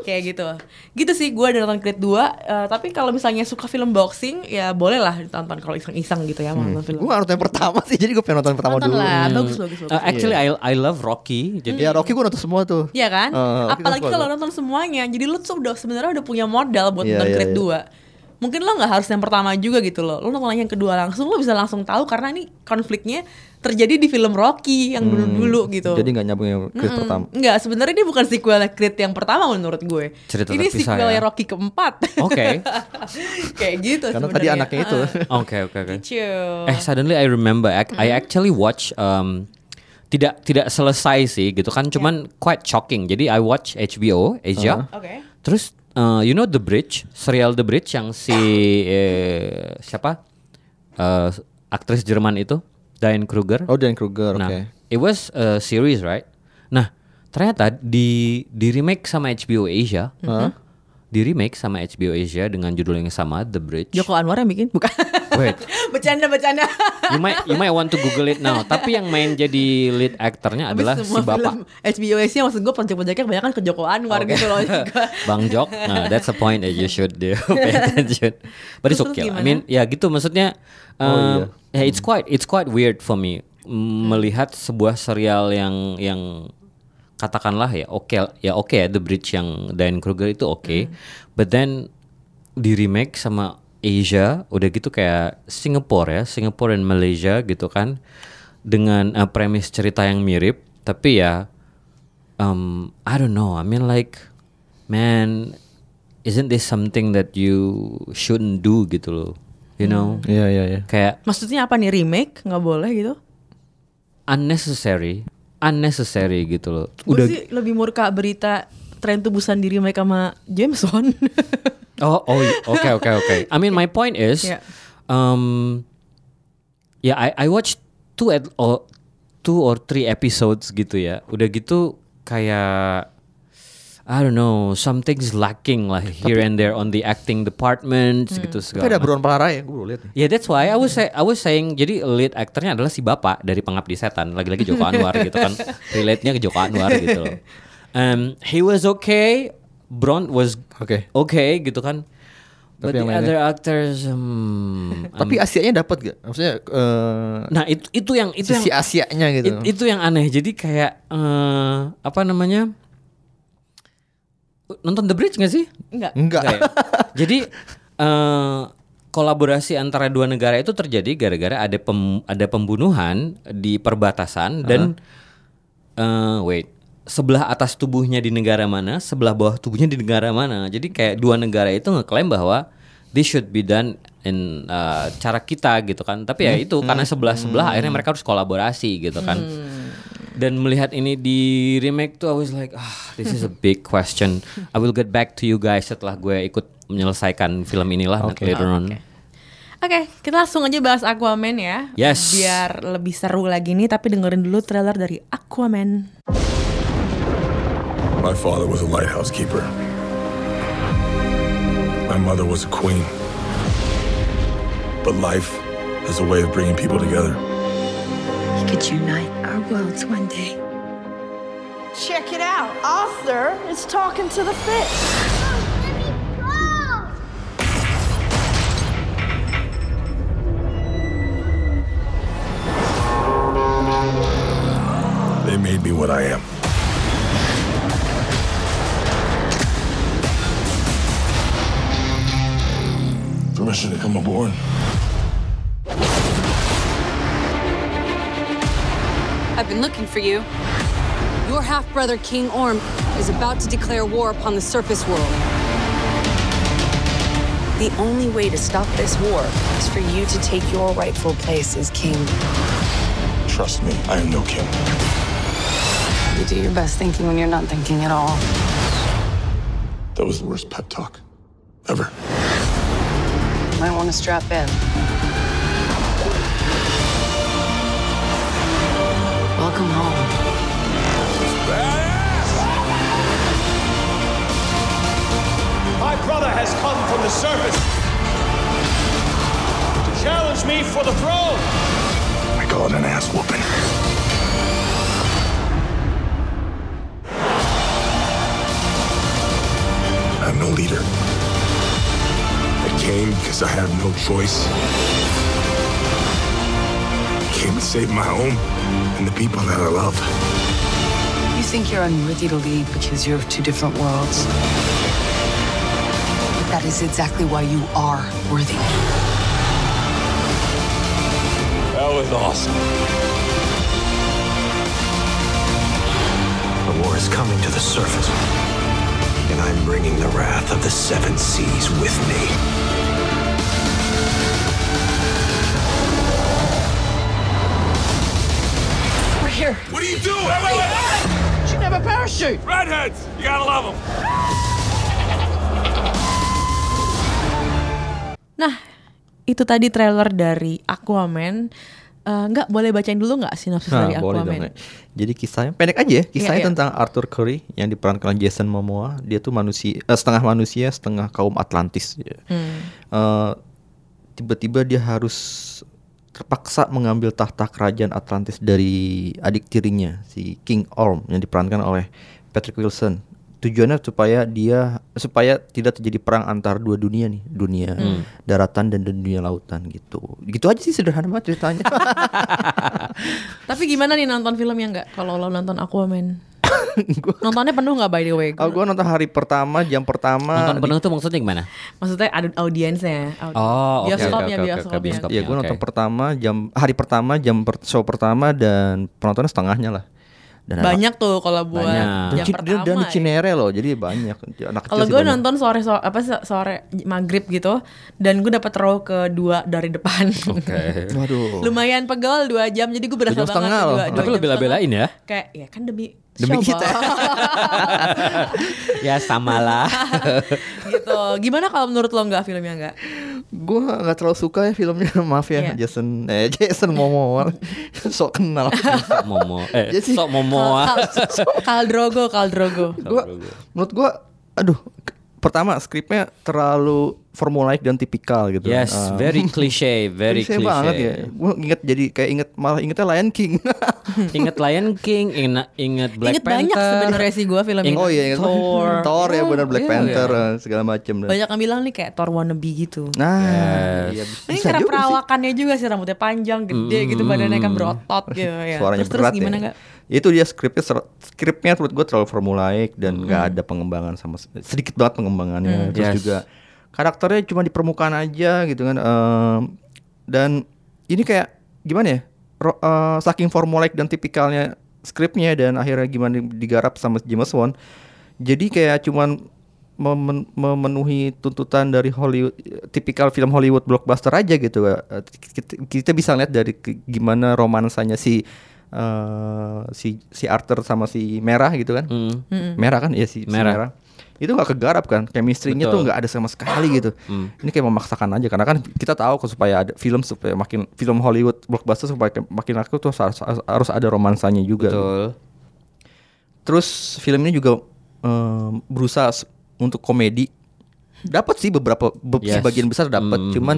kayak gitu. Gitu sih gue udah nonton Creed 2 eh, Tapi kalau misalnya suka film boxing Ya boleh lah ditonton kalau iseng-iseng gitu ya mau nonton film gue gak nonton yang pertama sih jadi gue pengen nonton yang pertama Nonton dulu lah, bagus bagus bagus Uh, actually I I love Rocky. Jadi ya Rocky gue nonton semua tuh Iya kan? Eh, Rocky Apalagi kalau nonton semuanya Jadi lu tuh udah sebenarnya udah punya modal buat Iya, nonton iya, Creed iya. 2 mungkin lo nggak harus yang pertama juga gitu loh. Lo nonton yang kedua langsung, lo bisa langsung tahu karena ini konfliknya terjadi di film Rocky yang dulu-dulu gitu. Hmm. Jadi nggak nyambung yang Creed Mm-mm. pertama. Enggak, sebenarnya dia bukan sequel Creed yang pertama menurut gue. Cerita ini sequelnya ya. Rocky keempat. Oke. Kayak gitu Karena tadi anaknya itu. Ah, Oke oke oke. Eh suddenly I remember ac- I actually watch um, tidak tidak selesai sih gitu kan cuman quite shocking. Jadi I watch HBO Asia. Oke. Terus uh, you know The Bridge, serial The Bridge yang si eh, siapa? Eh, aktris Jerman itu Diane Kruger. Oh Dan Kruger, oke. Nah, it was a series, right? Nah, ternyata di di remake sama HBO Asia, di remake sama HBO Asia dengan judul yang sama, The Bridge. Joko Anwar yang bikin? Bukan. Wait, bercanda bercanda. you might you might want to Google it now. Tapi yang main jadi lead aktornya adalah si bapak film HBO Asia maksud gue project-projectnya kebanyakan ke Joko Anwar Oke. gitu loh juga. Bang Jok. Nah, that's the point that you should do. Pay attention. But it's okay. I mean, ya gitu maksudnya. Oh, um, Ya, it's quite it's quite weird for me mm, melihat sebuah serial yang yang katakanlah ya oke ya oke ya The Bridge yang Diane Kruger itu oke. But then di remake sama Asia udah gitu kayak Singapore ya, Singapore dan Malaysia gitu kan dengan uh, premis cerita yang mirip tapi ya um I don't know. I mean like man isn't this something that you shouldn't do gitu loh. You know? Iya iya iya. Kayak Maksudnya apa nih remake? Nggak boleh gitu? unnecessary, unnecessary gitu loh. Gue sih lebih murka berita tren tubusan diri mereka sama James Bond. Oh, oh, oke, oke, oke. I mean, my point is, Yeah. um, ya, I, I watched two, at, or, two or three episodes gitu ya. Udah gitu kayak, I don't know, something's lacking lah here and there on the acting department gitu Tapi segala. ada macam. buruan parah ya, gue lihat. Ya that's why I was say, I was saying jadi lead aktornya adalah si bapak dari Pengabdi Setan lagi-lagi Joko Anwar gitu kan relate-nya ke Joko Anwar gitu loh. Um, he was okay, Bron was Oke. okay gitu kan. But Tapi the yang lainnya? other actors, hmm, Tapi Asianya dapat gak? Maksudnya eh, nah itu itu yang itu sisi yang Asianya gitu. it- itu yang aneh. Jadi kayak eh, apa namanya? Nonton The Bridge gak sih? Enggak. Enggak. Enggak ya? Jadi eh, kolaborasi antara dua negara itu terjadi gara-gara ada pem- ada pembunuhan di perbatasan dan eh, wait sebelah atas tubuhnya di negara mana, sebelah bawah tubuhnya di negara mana. Jadi kayak dua negara itu ngeklaim bahwa this should be done in eh, cara kita gitu kan. Tapi ya itu karena sebelah-sebelah akhirnya mereka harus kolaborasi gitu kan. Dan melihat ini di remake tuh I was like, ah, this is a big question. I will get back to you guys setelah gue ikut menyelesaikan film inilah Oke. later on. Oke, kita langsung aja bahas Aquaman ya. Yes. Biar lebih seru lagi nih, tapi dengerin dulu trailer dari Aquaman. My father was a lighthouse keeper. My mother was a queen. But life is a way of bringing people together. We could unite our worlds one day. Check it out. Arthur is talking to the fish. They made me what I am. Permission to come aboard. I've been looking for you. Your half brother, King Orm, is about to declare war upon the surface world. The only way to stop this war is for you to take your rightful place as king. Trust me, I am no king. You do your best thinking when you're not thinking at all. That was the worst pep talk ever. Might want to strap in. Welcome home. My brother has come from the surface to challenge me for the throne. I call it an ass whooping. I have no leader. I came because I had no choice. I came to save my home and the people that I love. You think you're unworthy to lead because you're of two different worlds. But That is exactly why you are worthy. That was awesome. The war is coming to the surface. And I'm bringing the wrath of the seven seas with me. You doing? Wait, wait, wait. Should have a parachute. Redheads! You gotta love them. Nah, itu tadi trailer dari Aquaman. Eh, Nggak boleh bacain dulu nggak sinopsis Nah, dari boleh Aquaman? dong. Jadi kisahnya pendek aja ya. Kisahnya Iya, iya. tentang Arthur Curry yang diperankan oleh Jason Momoa. Dia tuh manusia eh, setengah manusia, setengah kaum Atlantis. ya. Hmm. Eh, tiba-tiba dia harus terpaksa mengambil tahta kerajaan Atlantis dari adik tirinya si King Orm yang diperankan oleh Patrick Wilson. Tujuannya supaya dia supaya tidak terjadi perang antar dua dunia nih, dunia Hmm. daratan dan dunia lautan gitu. Gitu aja sih sederhana banget ceritanya. Tapi gimana nih nonton filmnya nggak? Kalau lo nonton Aquaman, nontonnya penuh nggak by the way? Oh, gue nonton hari pertama, jam pertama. Nonton penuh tuh maksudnya gimana? Maksudnya ada audiensnya, audi- Oh, oke, bioskopnya, oke, oke, bioskopnya. bioskop. Iya, gue Oke. nonton pertama jam hari pertama jam per- show pertama dan penontonnya setengahnya lah. Dan Banyak tuh kalau buat Banyak. Dan, jam Ci- pertama. dan di ya. Cinere loh, jadi banyak. Anak Kalau gue nonton sore sore apa sore maghrib gitu, dan gue dapat row kedua dari depan. Oke. Waduh. Lumayan pegel dua jam, jadi gue berasa banget loh. dua, dua Tapi lo jam bela-belain ya? Kayak ya kan demi Demi show, kita. Ya samalah. gitu. Gimana kalau menurut lo nggak filmnya nggak? Gue nggak terlalu suka ya filmnya, maaf ya Iya. Jason, eh Jason Momoa, sok kenal. Sok Momo. Eh, Jadi- sok Momoa. Kal- Kaldrogo, Kaldrogo. Gua, menurut gue, aduh, pertama skripnya terlalu formulaik dan tipikal gitu. Yes, Eh, very cliche, very cliche. banget ya. Gue inget jadi kayak inget malah ingetnya Lion King. Ingat Lion King, ingat ingat Black Ingat banyak Panther. sebenarnya sih gue film ini. oh iya, inget Thor. Thor ya benar Black Iya, Panther iya. eh, segala macem. Banyak yang bilang nih kayak Thor wannabe gitu. Nah, Yes. iya, Ini karena juga sih. perawakannya juga sih rambutnya panjang, gede gitu, badannya kan berotot gitu ya. Suaranya terus, berat terus gimana ya. nggak? Itu dia skripnya skripnya menurut gue terlalu formulaik dan nggak ada pengembangan sama se- sedikit banget pengembangannya. Terus Yes. juga karakternya cuma di permukaan aja gitu kan. Em, dan ini kayak gimana ya? Ro- eh, saking formulaik dan tipikalnya skripnya dan akhirnya gimana digarap sama James Wan. Jadi kayak cuman memen- memenuhi tuntutan dari Hollywood tipikal film Hollywood blockbuster aja gitu Eh, kita, bisa lihat dari gimana romansanya si eh, si si Arthur sama si Merah gitu kan Hmm. Merah kan ya si, si Merah. Merah itu nggak kegarap kan chemistry-nya tuh nggak ada sama sekali gitu Hmm. ini kayak memaksakan aja karena kan kita tahu kok supaya ada film supaya makin film Hollywood blockbuster supaya makin laku tuh harus, harus ada romansanya juga Betul. Terus film ini juga em, berusaha untuk komedi. Dapat sih beberapa be- Yes. sebagian besar dapat, Mhm. cuman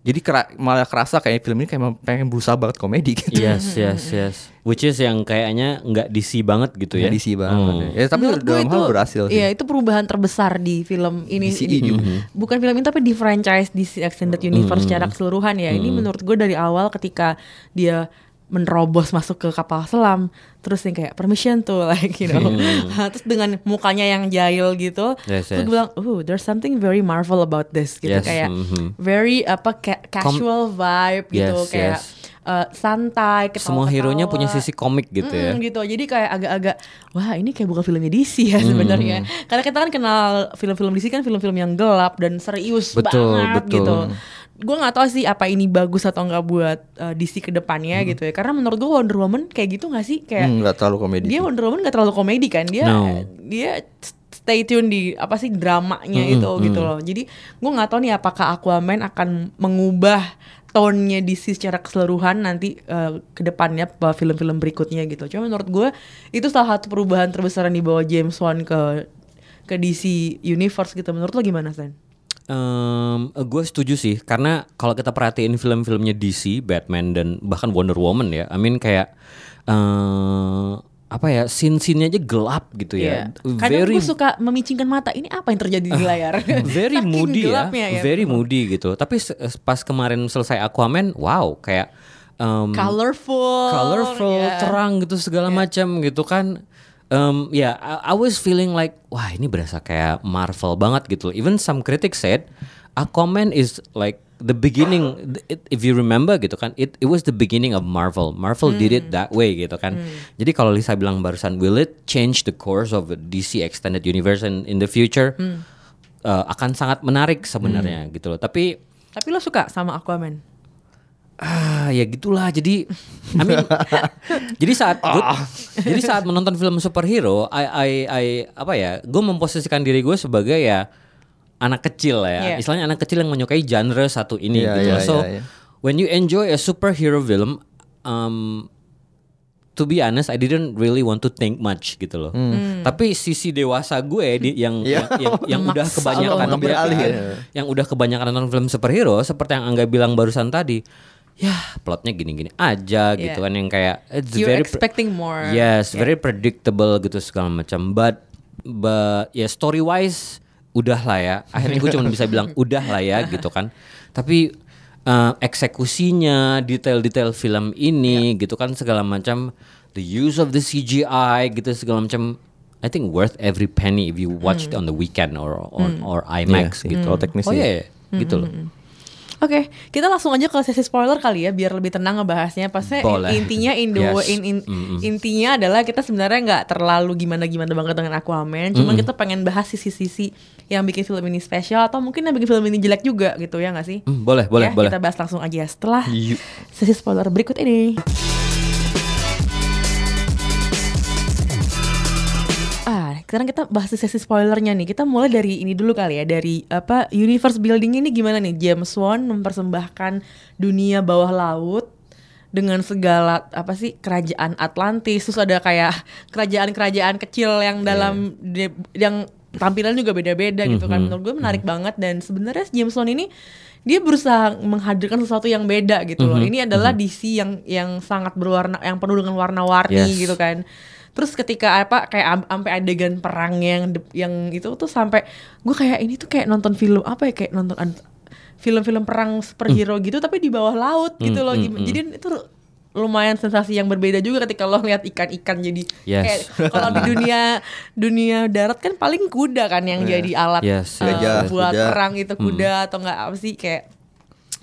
jadi kera- malah kerasa kayak film ini kayak pengen berusaha banget komedi gitu. Yes, yes, yes. Which is yang kayaknya nggak DC banget gitu ya. Nggak DC banget. Hmm. Ya, tapi Menurut dalam hal itu- berhasil sih. Iya, itu perubahan terbesar di film ini. DCE ini- juga. Bukan film ini tapi di franchise DC Extended Universe Hmm. secara keseluruhan ya. Ini menurut gue dari awal ketika dia menerobos masuk ke kapal selam terus yang kayak permission tuh like you know terus dengan mukanya yang jahil gitu Hmm. Yes, terus yes. gue bilang oh there's something very marvel about this gitu Yes, kayak mhm. very apa ca- casual vibe gitu Yes, kayak yes. eh, santai Semua hero-nya punya sisi komik gitu ya. Mm, gitu. Jadi kayak agak-agak wah ini kayak bukan filmnya DC ya sebenarnya. Karena kita kan kenal film-film DC kan film-film yang gelap dan serius Betul, banget betul. gitu. Gue nggak tahu sih apa ini bagus atau nggak buat uh, DC ke depannya gitu ya. Karena menurut gue Wonder Woman kayak gitu nggak sih kayak Hmm, nggak terlalu komedi. dia sih. Wonder Woman nggak terlalu komedi kan dia No. dia stay tune di apa sih dramanya Mm-mm, itu gitu loh jadi gue nggak tahu nih apakah Aquaman akan mengubah tone-nya DC secara keseluruhan nanti eh, ke depannya bahwa film-film berikutnya gitu cuma menurut gue itu salah satu perubahan terbesar yang dibawa James Wan ke ke DC Universe gitu menurut lo gimana Sen? Gue setuju sih karena kalau kita perhatiin film-filmnya DC, Batman dan bahkan Wonder Woman ya, I mean kayak eh apa ya scene-scene aja gelap gitu ya. Iya. Kadang gue suka memicingkan mata. Ini apa yang terjadi di layar? very moody ya, gelapnya very moody gitu. Tapi se- pas kemarin selesai Aquaman, wow kayak em, colorful, colorful, ya. terang gitu segala macam gitu kan. Um, ya, I, I was feeling like, wah ini berasa kayak Marvel banget gitu. Even some critics said, Aquaman is like the beginning. It, if you remember gitu kan, it it was the beginning of Marvel. Marvel did it that way gitu kan. Jadi kalau Lisa bilang barusan, will it change the course of DC extended universe in, in the future? Uh, akan sangat menarik sebenarnya gitu loh. Tapi Tapi lo suka sama Aquaman? Ah ya gitulah jadi I mean jadi saat gua- jadi saat menonton film superhero I I, I apa ya gue memposisikan diri gue sebagai ya anak kecil lah ya Iya. istilahnya anak kecil yang menyukai genre satu ini Iya, gitu iya, loh. so iya, iya. when you enjoy a superhero film um, to be honest I didn't really want to think much gitu loh tapi sisi dewasa gue di, yang, Iya. yang yang yang udah kebanyakan ya, ya. yang udah kebanyakan nonton film superhero seperti yang Angga bilang barusan tadi ya plotnya gini-gini aja gitu Yeah. kan yang kayak it's You're very expecting more. yes Yeah. very predictable gitu segala macam but but ya story wise udah lah ya akhirnya gue cuma bisa bilang udah lah ya gitu kan tapi eh, eksekusinya detail-detail film ini Ya. gitu kan segala macam the use of the CGI gitu segala macam I think worth every penny if you watch it on the weekend or or, Hmm. or IMAX sih, gitu kalau teknis oh ya. iya iya, gitu loh Oke, kita langsung aja ke sesi spoiler kali ya, biar lebih tenang ngebahasnya. Pasnya Boleh. intinya Indo, Yes. in- in- Mm-mm. intinya adalah kita sebenarnya nggak terlalu gimana-gimana banget dengan Aquaman. Cuman kita pengen bahas sisi-sisi yang bikin film ini spesial atau mungkin yang bikin film ini jelek juga gitu ya nggak sih? Hmm, boleh boleh ya, boleh Kita bahas langsung aja setelah Yuk. sesi spoiler berikut ini. Sekarang kita bahas di sesi spoilernya nih. Kita mulai dari ini dulu kali ya, dari apa universe building ini gimana nih? James Wan mempersembahkan dunia bawah laut dengan segala apa sih kerajaan Atlantis, terus ada kayak kerajaan-kerajaan kecil yang dalam de- yang tampilan juga beda-beda gitu kan. Menurut gue menarik banget dan sebenarnya James Wan ini dia berusaha menghadirkan sesuatu yang beda gitu loh. Ini adalah DC yang yang sangat berwarna, yang penuh dengan warna-warni Yes. gitu kan. Terus ketika apa kayak am- sampai adegan perang yang de- yang itu tuh sampai gue kayak ini tuh kayak nonton film apa ya kayak nonton an- film-film perang superhero gitu tapi di bawah laut gitu loh. Gim- Jadi itu lumayan sensasi yang berbeda juga ketika lo ngeliat ikan-ikan jadi Yes. kayak kalau di dunia dunia darat kan paling kuda kan yang jadi alat Yes, eh, yes. buat Kuda. perang itu kuda atau enggak apa sih kayak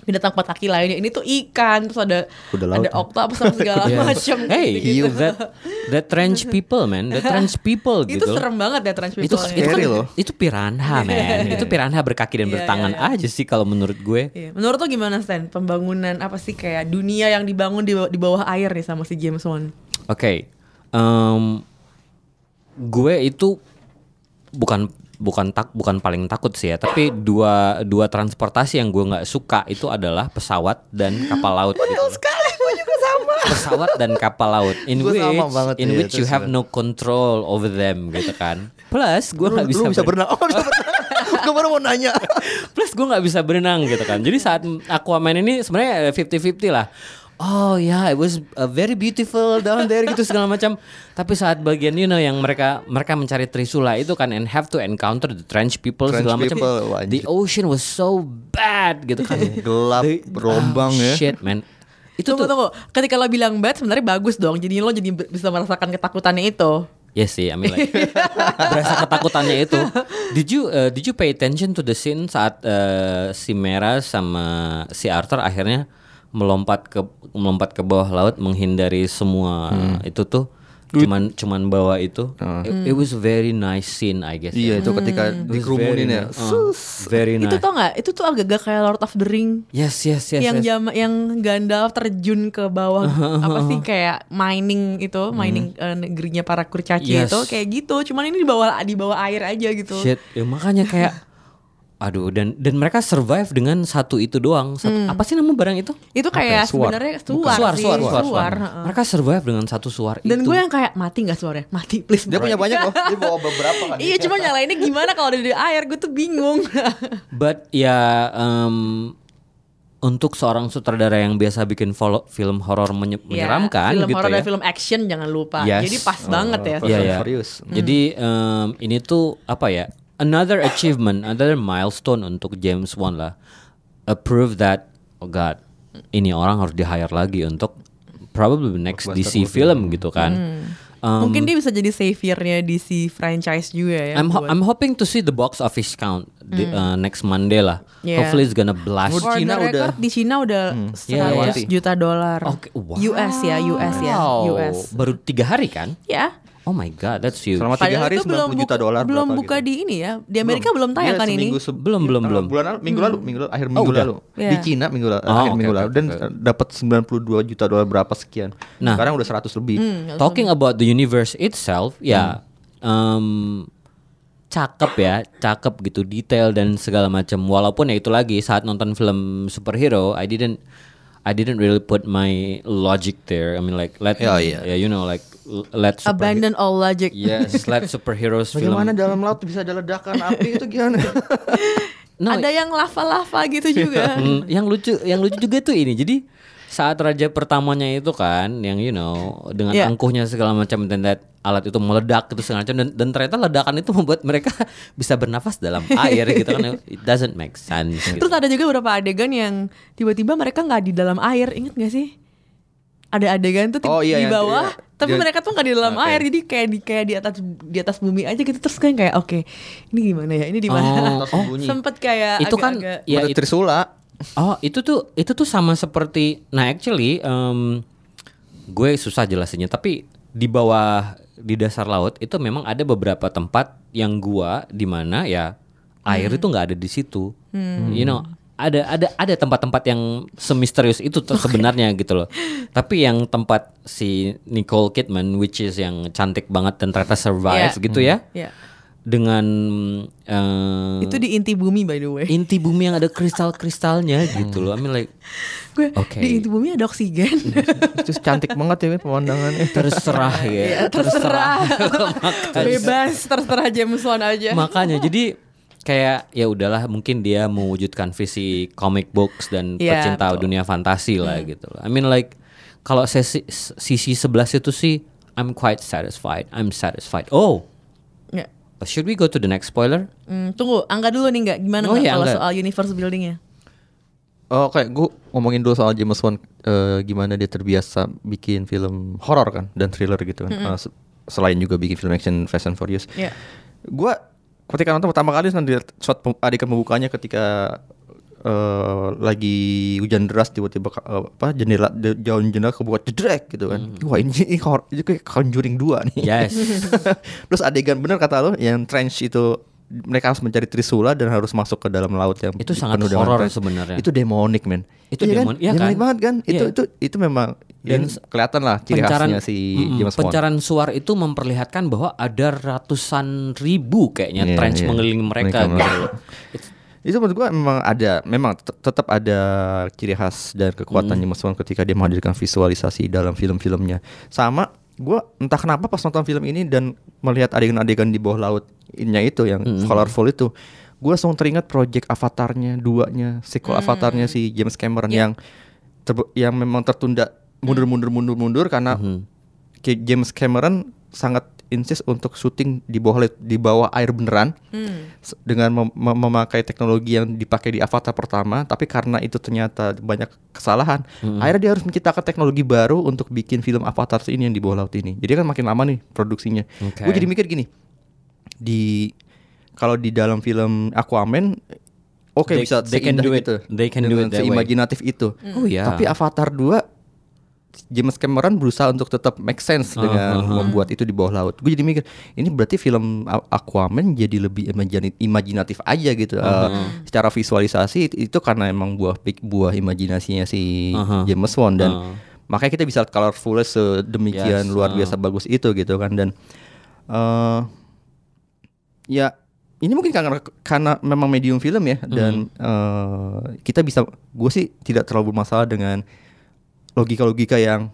binatang empat kaki lainnya ini tuh ikan terus ada Kuda laut. ada oktopus sama segala Yes. macam Hey, gitu. you that that trench people man, that trench people itu gitu. loh. serem banget ya trans itu people-nya. itu kan loh. itu piranha man itu piranha berkaki dan Iya, bertangan iya, iya. aja sih kalau menurut gue Iya. Menurut lo gimana Stan? Pembangunan apa sih kayak dunia yang dibangun di, bawah- di bawah air nih sama si James Wan? Oke, em, gue itu bukan bukan tak bukan paling takut sih ya, tapi dua dua transportasi yang gue nggak suka itu adalah pesawat dan kapal laut. Betul sekali, gue juga sama. Pesawat dan kapal laut, in Gua which sama banget, in iya, which you have no control over them gitu kan. Plus gue nggak bisa, bisa ber- berenang. Oh, bisa berenang. Gue baru mau nanya. Plus gue nggak bisa berenang gitu kan. Jadi saat Aquaman ini sebenarnya 50-50 lah. Oh ya, it was uh, very beautiful down there gitu segala macam. Tapi saat bagian you know yang mereka mereka mencari Trisula itu kan and have to encounter the trench people Trench segala macam. The ocean was so bad gitu kan. Gelap, The- berombang oh, ya. Shit man. Itu tunggu tuh tunggu. Ketika lo bilang bad sebenarnya bagus dong. Jadi lo jadi bisa merasakan ketakutannya itu. Yes sih, I mean like berasa ketakutannya itu. Did you uh, did you pay attention to the scene saat uh, si Mera sama si Arthur akhirnya melompat ke melompat ke bawah laut menghindari semua itu tuh cuman cuman bawa itu. It, it was a very nice scene I guess. Iya itu ketika was dikerumunin very ya. nice. Uh, very nice. Itu tau nggak? Itu tuh agak-agak kayak Lord of the Ring. Yes yes yes. yang yes. jam yang Gandalf terjun ke bawah apa sih kayak mining itu mining eh, negerinya para kurcaci Yes. itu kayak gitu cuman ini di bawah di bawah air aja gitu Shit, ya makanya kayak aduh dan dan mereka survive dengan satu itu doang. Satu, Apa sih nama barang itu? itu kayak Suar. sebenarnya suar, suar, sih, suar, suar, suar. heeh. Mereka survive dengan satu suar dan itu. gue yang kayak mati nggak suaranya mati please Dia bro. punya banyak loh. Dia bawa beberapa kan. iya cuma nyalainnya gimana kalau ada di air gue tuh bingung But ya em, untuk seorang sutradara yang biasa bikin follow- film horor menye- menyeramkan Ya, film gitu horor ya. dan film action jangan lupa Yes. jadi pas banget ya Iya and ya. Furious. Jadi em, ini tuh apa ya? Another achievement, another milestone untuk James Wan lah. A proof that oh god, ini orang harus di hire lagi untuk probably the next DC film gitu kan. Um, Mungkin dia bisa jadi saviornya di si franchise juga ya. I'm ho- buat- I'm hoping to see the box office count di, uh, next Monday lah. Hmm. Yeah. Hopefully it's gonna blast. For Cina the record, udah- di Cina udah Iya, 100 iya. juta dolar. Oke, wow. US ya, US ya, Wow. US. Baru tiga hari kan? Ya. Oh my god, that's huge. Selama tiga hari itu 90 juta dolar Belum berapa buka gitu. di ini ya. Di Amerika belum, tayang Dia kan ini. se- Belum, belum, eh, belum. Bulan lalu, minggu lalu, minggu lalu, akhir Oh, minggu udah. lalu. Iya. Di Cina minggu lalu, Oh, akhir oke, minggu oke, lalu dan oke. eh, dapat 92 juta dolar berapa sekian. Nah. Sekarang udah 100 lebih. Hmm. Talking about the universe itself, ya, um, cakep ya, cakep gitu, detail dan segala macam. Walaupun ya itu lagi saat nonton film superhero, I didn't, I didn't really put my logic there. I mean like let, Ya, iya. yeah, you know like let super, Abandon all logic. yes, let superheroes film. Bagaimana dalam laut bisa ada ledakan api itu gimana? No, Ada yang lava-lava gitu juga. Hmm, yang lucu yang lucu juga tuh ini jadi saat raja pertamanya itu kan yang you know dengan Yeah. angkuhnya segala macam dan that alat itu meledak itu segala macam dan, dan ternyata ledakan itu membuat mereka bisa bernafas dalam air gitu kan it doesn't make sense gitu. Terus ada juga beberapa adegan yang tiba-tiba mereka nggak di dalam air, inget gak sih? Ada adegan tuh Oh, iya, di bawah, iya. tapi Dia- mereka tuh nggak di dalam Oke. air, jadi kayak di kayak di atas di atas bumi aja gitu. Terus kan kayak oke, ini gimana ya? Ini di mana? Oh, oh. Sempet kayak itu kan agak-agak- ya itu, Trisula. Oh itu tuh itu tuh sama seperti nah actually um, gue susah jelasinnya tapi di bawah di dasar laut itu memang ada beberapa tempat yang gua di mana ya air itu nggak ada di situ. You know ada ada ada tempat-tempat yang semisterius itu tuh sebenarnya gitu loh. Tapi yang tempat si Nicole Kidman which is yang cantik banget dan ternyata survive Yeah. gitu ya Ya. Dengan eh, Itu di inti bumi by the way. inti bumi yang ada kristal-kristalnya gitu loh I mean like Gue Oke. di inti bumi ada oksigen. Itu cantik banget ya pemandangannya. terserah ya Ya, terserah. Makanya- Bebas, terserah James Wan aja. makanya jadi kayak ya udahlah mungkin dia mewujudkan visi comic books dan Iya, pecinta betul. dunia fantasi lah gitu loh. I mean like kalau sesi sisi 11 itu sih I'm quite satisfied. I'm satisfied. Oh. Should we go to the next spoiler? Hmm, tunggu, angga dulu nih nggak gimana Oh, iya, kalau Angga. soal universe buildingnya? Oh kayak gue ngomongin dulu soal James Wan eh, gimana dia terbiasa bikin film horor kan dan thriller gitu kan. Eh, se- selain juga bikin film action Fast and Furious. Iya. Gue ketika nonton pertama kali nanti shot pem- adegan pembukanya ketika eh, lagi hujan deras tiba-tiba eh, apa jendela de- jauh jendela kebuka jedrek gitu kan. Wah ini, ini horror ini kayak Conjuring 2 nih. Yes. Terus adegan bener kata lo yang trench itu mereka harus mencari Trisula dan harus masuk ke dalam laut yang Itu sangat horor sebenarnya. Itu demonik men. Itu Iya demon- iya Demonik kan? banget kan. Itu Iya. itu itu memang dan kelihatan lah ciri khasnya si James Wan. pencaran suar itu memperlihatkan bahwa ada ratusan ribu kayaknya Iya, trench iya. mengelilingi mereka Mereka- gitu. Itu menurut gua memang ada, memang tet- tetap ada ciri khas dan kekuatan Hmm. James Wan ketika dia menghadirkan visualisasi dalam film-filmnya. Sama gua entah kenapa pas nonton film ini dan melihat adegan-adegan di bawah lautnya itu yang Hmm. colorful itu, gua langsung teringat project Avatarnya, duanya, sequel Avatarnya si James Cameron yang terbe- yang memang tertunda mundur-mundur mundur-mundur karena Ki- James Cameron sangat insist untuk syuting di bawah di bawah air beneran s- dengan mem- mem- memakai teknologi yang dipakai di Avatar pertama tapi karena itu ternyata banyak kesalahan akhirnya dia harus menciptakan teknologi baru untuk bikin film Avatar ini yang di bawah laut ini jadi kan makin lama nih produksinya Oke. gue jadi mikir gini di kalau di dalam film Aquaman oke They- bisa they can seindah do it. gitu They can do it way. seimajinatif itu Oh, iya. tapi Avatar 2 James Cameron berusaha untuk tetap make sense Ah, dengan ah, ah. membuat itu di bawah laut. Gue jadi mikir, ini berarti film Aquaman jadi lebih imajinatif aja gitu. Ah, Eh, secara visualisasi itu, karena emang buah buah imajinasinya si ah. James Wan dan Ah. makanya kita bisa lihat colorfulnya sedemikian Yes, luar biasa bagus itu gitu kan dan eh ya ini mungkin karena karena memang medium film ya dan eh, kita bisa gue sih tidak terlalu bermasalah dengan logika-logika yang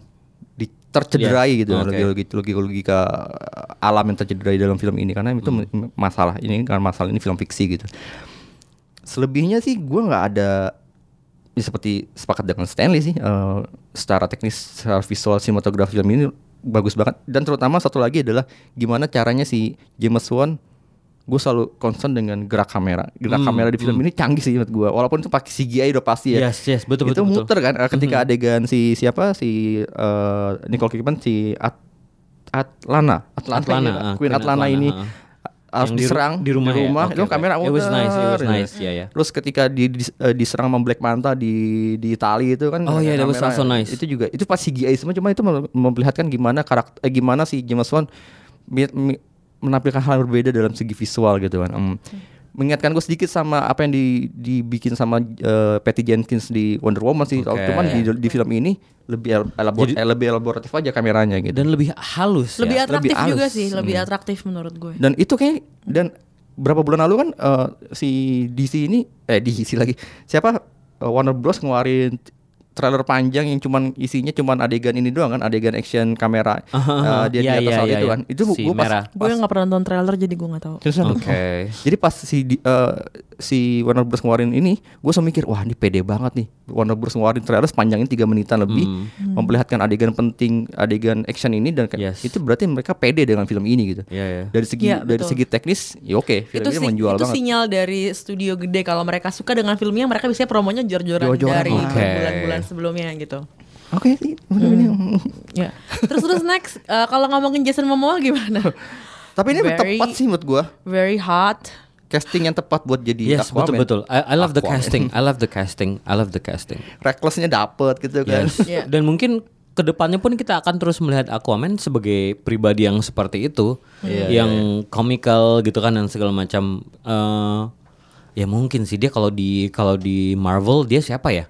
di, tercederai Yes, gitu oke. logika logika logika alam yang tercederai dalam film ini. Karena itu m- masalah ini karena masalah ini film fiksi gitu. Selebihnya sih gue nggak ada ya seperti sepakat dengan Stanley sih eh, secara teknis secara visual sinematografi film ini bagus banget. Dan terutama satu lagi adalah gimana caranya si James Wan gue selalu concern dengan gerak kamera gerak Hmm, kamera di film ini canggih sih menurut gue walaupun itu pakai CGI udah pasti ya Yes, yes, betul, itu betul, betul. muter kan eh, ketika adegan si siapa si eh, Nicole Kidman si At- Atlana, Atlanta, Atlana, ya, ah, Queen, Atlana, Atlana, ini ah. harus Yang di ru- diserang di rumah ya? Oke, itu kamera It was muter, nice, it was ya. nice, ya, ya. Terus ketika di, di- eh, diserang sama Black Manta di di Itali itu kan Oh, iya, that was also nice. Itu juga itu pas CGI semua cuma itu mem- memperlihatkan gimana karakter eh, gimana si James Wan mi- menampilkan hal yang berbeda dalam segi visual gitu kan. Em, mengingatkan gue sedikit sama apa yang di, dibikin sama eh, Patty Jenkins di Wonder Woman sih. Oke. Cuman di, di film ini lebih el- elabor- Jadi- eh, lebih elaboratif aja kameranya gitu. Dan lebih halus Lebih ya. atraktif lebih juga halus. sih, lebih Hmm. atraktif menurut gue. Dan itu kayak dan berapa bulan lalu kan eh, si DC ini eh DC lagi siapa eh, Warner Bros ngeluarin trailer panjang yang cuman isinya cuman adegan ini doang kan adegan action kamera eh, dia Iya, di atas iya, hal iya, itu iya. kan itu Si gua pas, merah. Gue nggak pernah nonton trailer jadi gue nggak tahu. Oke. oh. Jadi pas si eh, si Warner Bros ngeluarin ini, gue langsung mikir, wah ini pede banget nih. Warner Bros ngeluarin trailer sepanjangnya 3 menitan lebih, Hmm. memperlihatkan adegan penting, adegan action ini dan kayak- Yes. itu berarti mereka pede dengan film ini gitu. Iya, iya. Dari segi Iya, dari betul. segi teknis, ya oke, film itu ini menjual itu banget. sinyal dari studio gede kalau mereka suka dengan filmnya mereka bisa promonya jor-joran Jor-joran, dari oke. bulan-bulan sebelumnya gitu. Oke, sih, film ini. Ya. Terus terus next eh, kalau ngomongin Jason Momoa gimana? Tapi ini Very- tepat sih menurut gue. Very hot. Casting yang tepat buat jadi Yes, Aquaman. betul betul. I, I love the Aquaman. casting. I love the casting. I love the casting. Recklessnya dapet gitu kan. Yes. Iya. Dan mungkin ke depannya pun kita akan terus melihat Aquaman sebagai pribadi yang seperti itu, Iya, yang komikal gitu kan dan segala macam. eh ya mungkin sih dia kalau di kalau di Marvel dia siapa ya?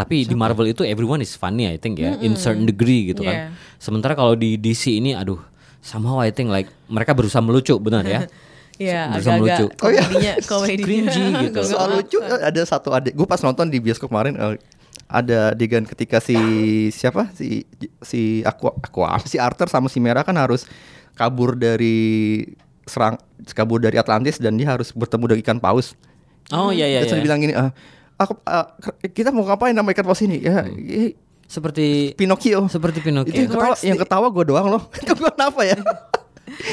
Tapi di Marvel itu everyone is funny I think ya, in certain degree gitu Yeah. kan. Sementara kalau di DC ini, aduh, somehow I think like mereka berusaha melucu benar ya. Iya, Berusaha melucu. agak-agak komedinya, komedinya. Cringy gitu. Soal lucu eh, ada satu adik gue pas nonton di bioskop kemarin eh, ada adegan ketika si siapa si si aku aku si Arthur sama si Merah kan harus kabur dari serang kabur dari Atlantis dan dia harus bertemu dengan ikan paus. Oh iya iya. Terus dia iya. bilang gini, "Ah, aku ah, kita mau ngapain nama ikan paus ini? Ya, Hmm. Seperti Pinocchio. seperti Itu yang Pinocchio. ketawa, yang ketawa gue doang loh. Itu gue kenapa ya?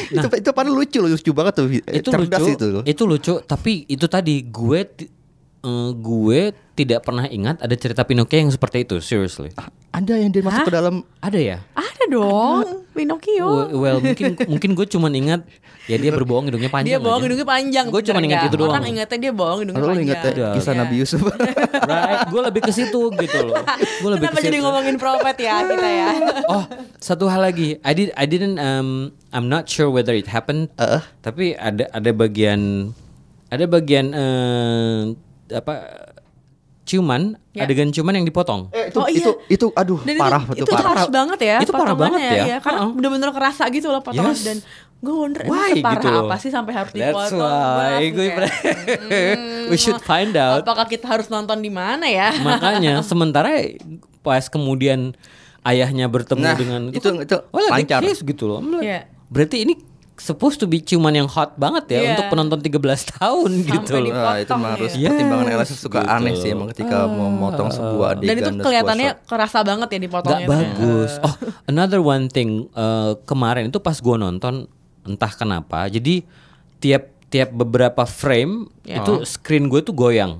itu itu padahal lucu loh, lucu banget tuh. Nah. itu Cerdas lucu itu loh. itu lucu tapi itu tadi gue eh, gue tidak pernah ingat ada cerita Pinocchio yang seperti itu seriously Ada yang dia masuk ke dalam ada ya Ada dong, Pinocchio. Well, well, mungkin mungkin gue cuman ingat ya dia berbohong hidungnya panjang dia bohong aja. hidungnya panjang. Gue cuma ingat itu doang. Orang ingatnya dia bohong hidungnya Lalu lu panjang. inget ya, kisah. Nabi Yusuf. right gue lebih ke situ gitu loh gue lebih Kenapa ke jadi situ. ngomongin prophet ya kita ya? oh satu hal lagi I did I didn't um I'm not sure whether it happened Uh. tapi ada ada bagian ada bagian eh, apa ciuman Ya. adegan ciuman yang dipotong Eh, itu, Oh, iya. itu itu aduh Dan parah itu, betul itu parah. harus banget ya Itu parah banget potongannya, ya. Karena Uh-uh. bener-bener kerasa gitu loh potongan Yes. dan gue wonder Why emang separah gitu apa sih sampai harus That's dipotong. why langsung gue kayak, hmm, we should find out Apakah kita harus nonton di mana ya? makanya sementara pas kemudian ayahnya bertemu Nah, dengan itu- kan, itu oh, lancar. gitu loh Iya. berarti ini supposed to be ciuman yang hot banget ya Iya. untuk penonton 13 tahun gitu di- loh Nah, itu mah harus Yes, pertimbangan LS suka gitu. aneh sih emang ketika mau motong sebuah adegan dan itu kelihatannya kerasa banget ya Gak dipotongnya. bagus. Oh, another one thing eh, kemarin itu pas gua nonton entah kenapa. Jadi tiap tiap beberapa frame Ya. itu screen gue tuh goyang.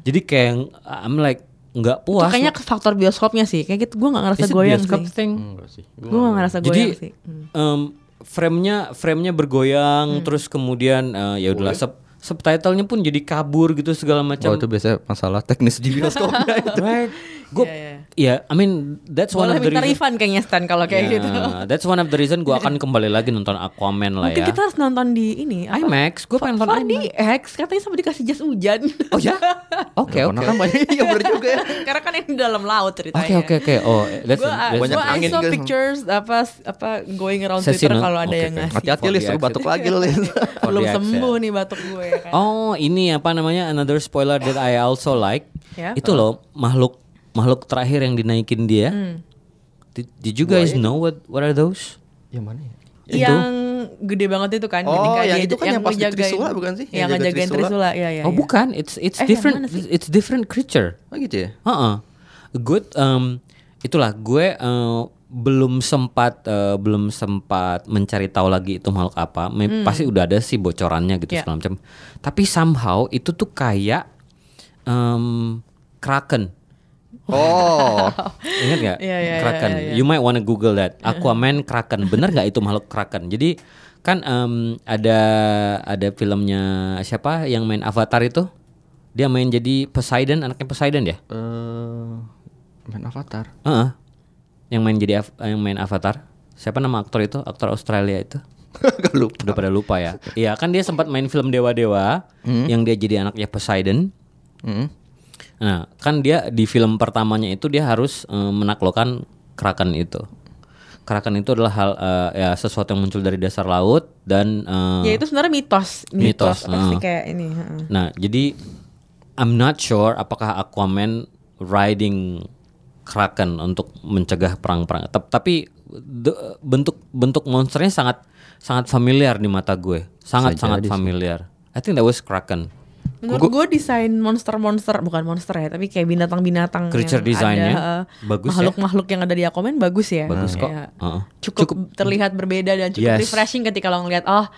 Jadi kayak I'm like nggak Itu puas. kayaknya faktor bioskopnya sih. Kayak gitu gue gak ngerasa Is goyang sih. thing? Gue gak ngerasa Jadi goyang sih. em, frame-nya frame-nya bergoyang Hmm. terus kemudian eh, ya udahlah sub subtitlenya pun jadi kabur gitu segala macam. Oh, itu biasanya masalah teknis di bioskopnya itu. right. Gue Iya, iya. ya I mean that's one Boleh of the reason. refund kayaknya Stan kalau kayak Ya, gitu. That's one of the reason gue akan kembali lagi nonton Aquaman lah Mungkin ya. kita harus nonton di ini apa? IMAX, gue pengen nonton IMAX. 4DX katanya sampai dikasih jas hujan. Oh ya? Oke oke. Karena kan banyak iya bener juga ya. Karena kan ini di dalam laut ceritanya. Oke oke oke. Oh, that's, Gue that's Banyak gua angin saw juga. pictures apa apa going around Sesi Twitter kalau ada oke, yang oke. ngasih. Hati-hati Lis, lu 4DX batuk lagi lu Lis. Belum 4DX, sembuh ya. nih batuk gue ya kan. Oh ini apa namanya another spoiler that I also like. Ya. Itu loh makhluk makhluk terakhir yang dinaikin dia. Hmm. Did, did you guys know what what are those? Yang mana ya? Yang gede banget itu kan Oh, yang dia- itu kan yang pas di ngejagain- Trisula bukan sih? Yang Yang jaga ngejagain Trisula. Trisula, ya ya. oh ya. bukan, it's it's Eh, yang different. It's different creature. Oh gitu ya? Heeh. Good um, itulah gue eh, belum sempat eh, belum sempat mencari tahu lagi itu makhluk apa. Me- Pasti udah ada sih bocorannya gitu Ya. segala macam. Tapi somehow itu tuh kayak em, kraken. Oh, Ingat nggak? Iya, iya, Kraken. iya, iya. You might wanna Google that. Aquaman Kraken. Bener nggak itu makhluk Kraken? Jadi kan em, ada ada filmnya siapa yang main Avatar itu? Dia main jadi Poseidon, anaknya Poseidon ya? eh main Avatar. Heeh. Yang main jadi yang main Avatar. Siapa nama aktor itu? Aktor Australia itu? Gak lupa. Udah pada lupa ya. Iya, kan dia sempat main film Dewa-dewa yang dia jadi anaknya Poseidon. Hmm. Nah, kan dia di film pertamanya itu dia harus eh, menaklukkan kraken itu. Kraken itu adalah hal eh, ya sesuatu yang muncul dari dasar laut dan eh, Ya itu sebenarnya mitos, Mitos, mitos, pasti kayak ini. heeh. Nah, jadi I'm not sure apakah Aquaman riding Kraken untuk mencegah perang-perang. Tapi bentuk bentuk monsternya sangat sangat familiar di mata gue. Sangat sangat sih. familiar. I think that was Kraken. Menurut gue desain monster-monster bukan monster ya, tapi kayak binatang-binatang Creature eh, bagus ya. makhluk-makhluk yang ada di Aquaman bagus ya. Bagus kok. Kayak Heeh. Cukup, terlihat berbeda dan cukup Yes. refreshing ketika lo ngeliat oh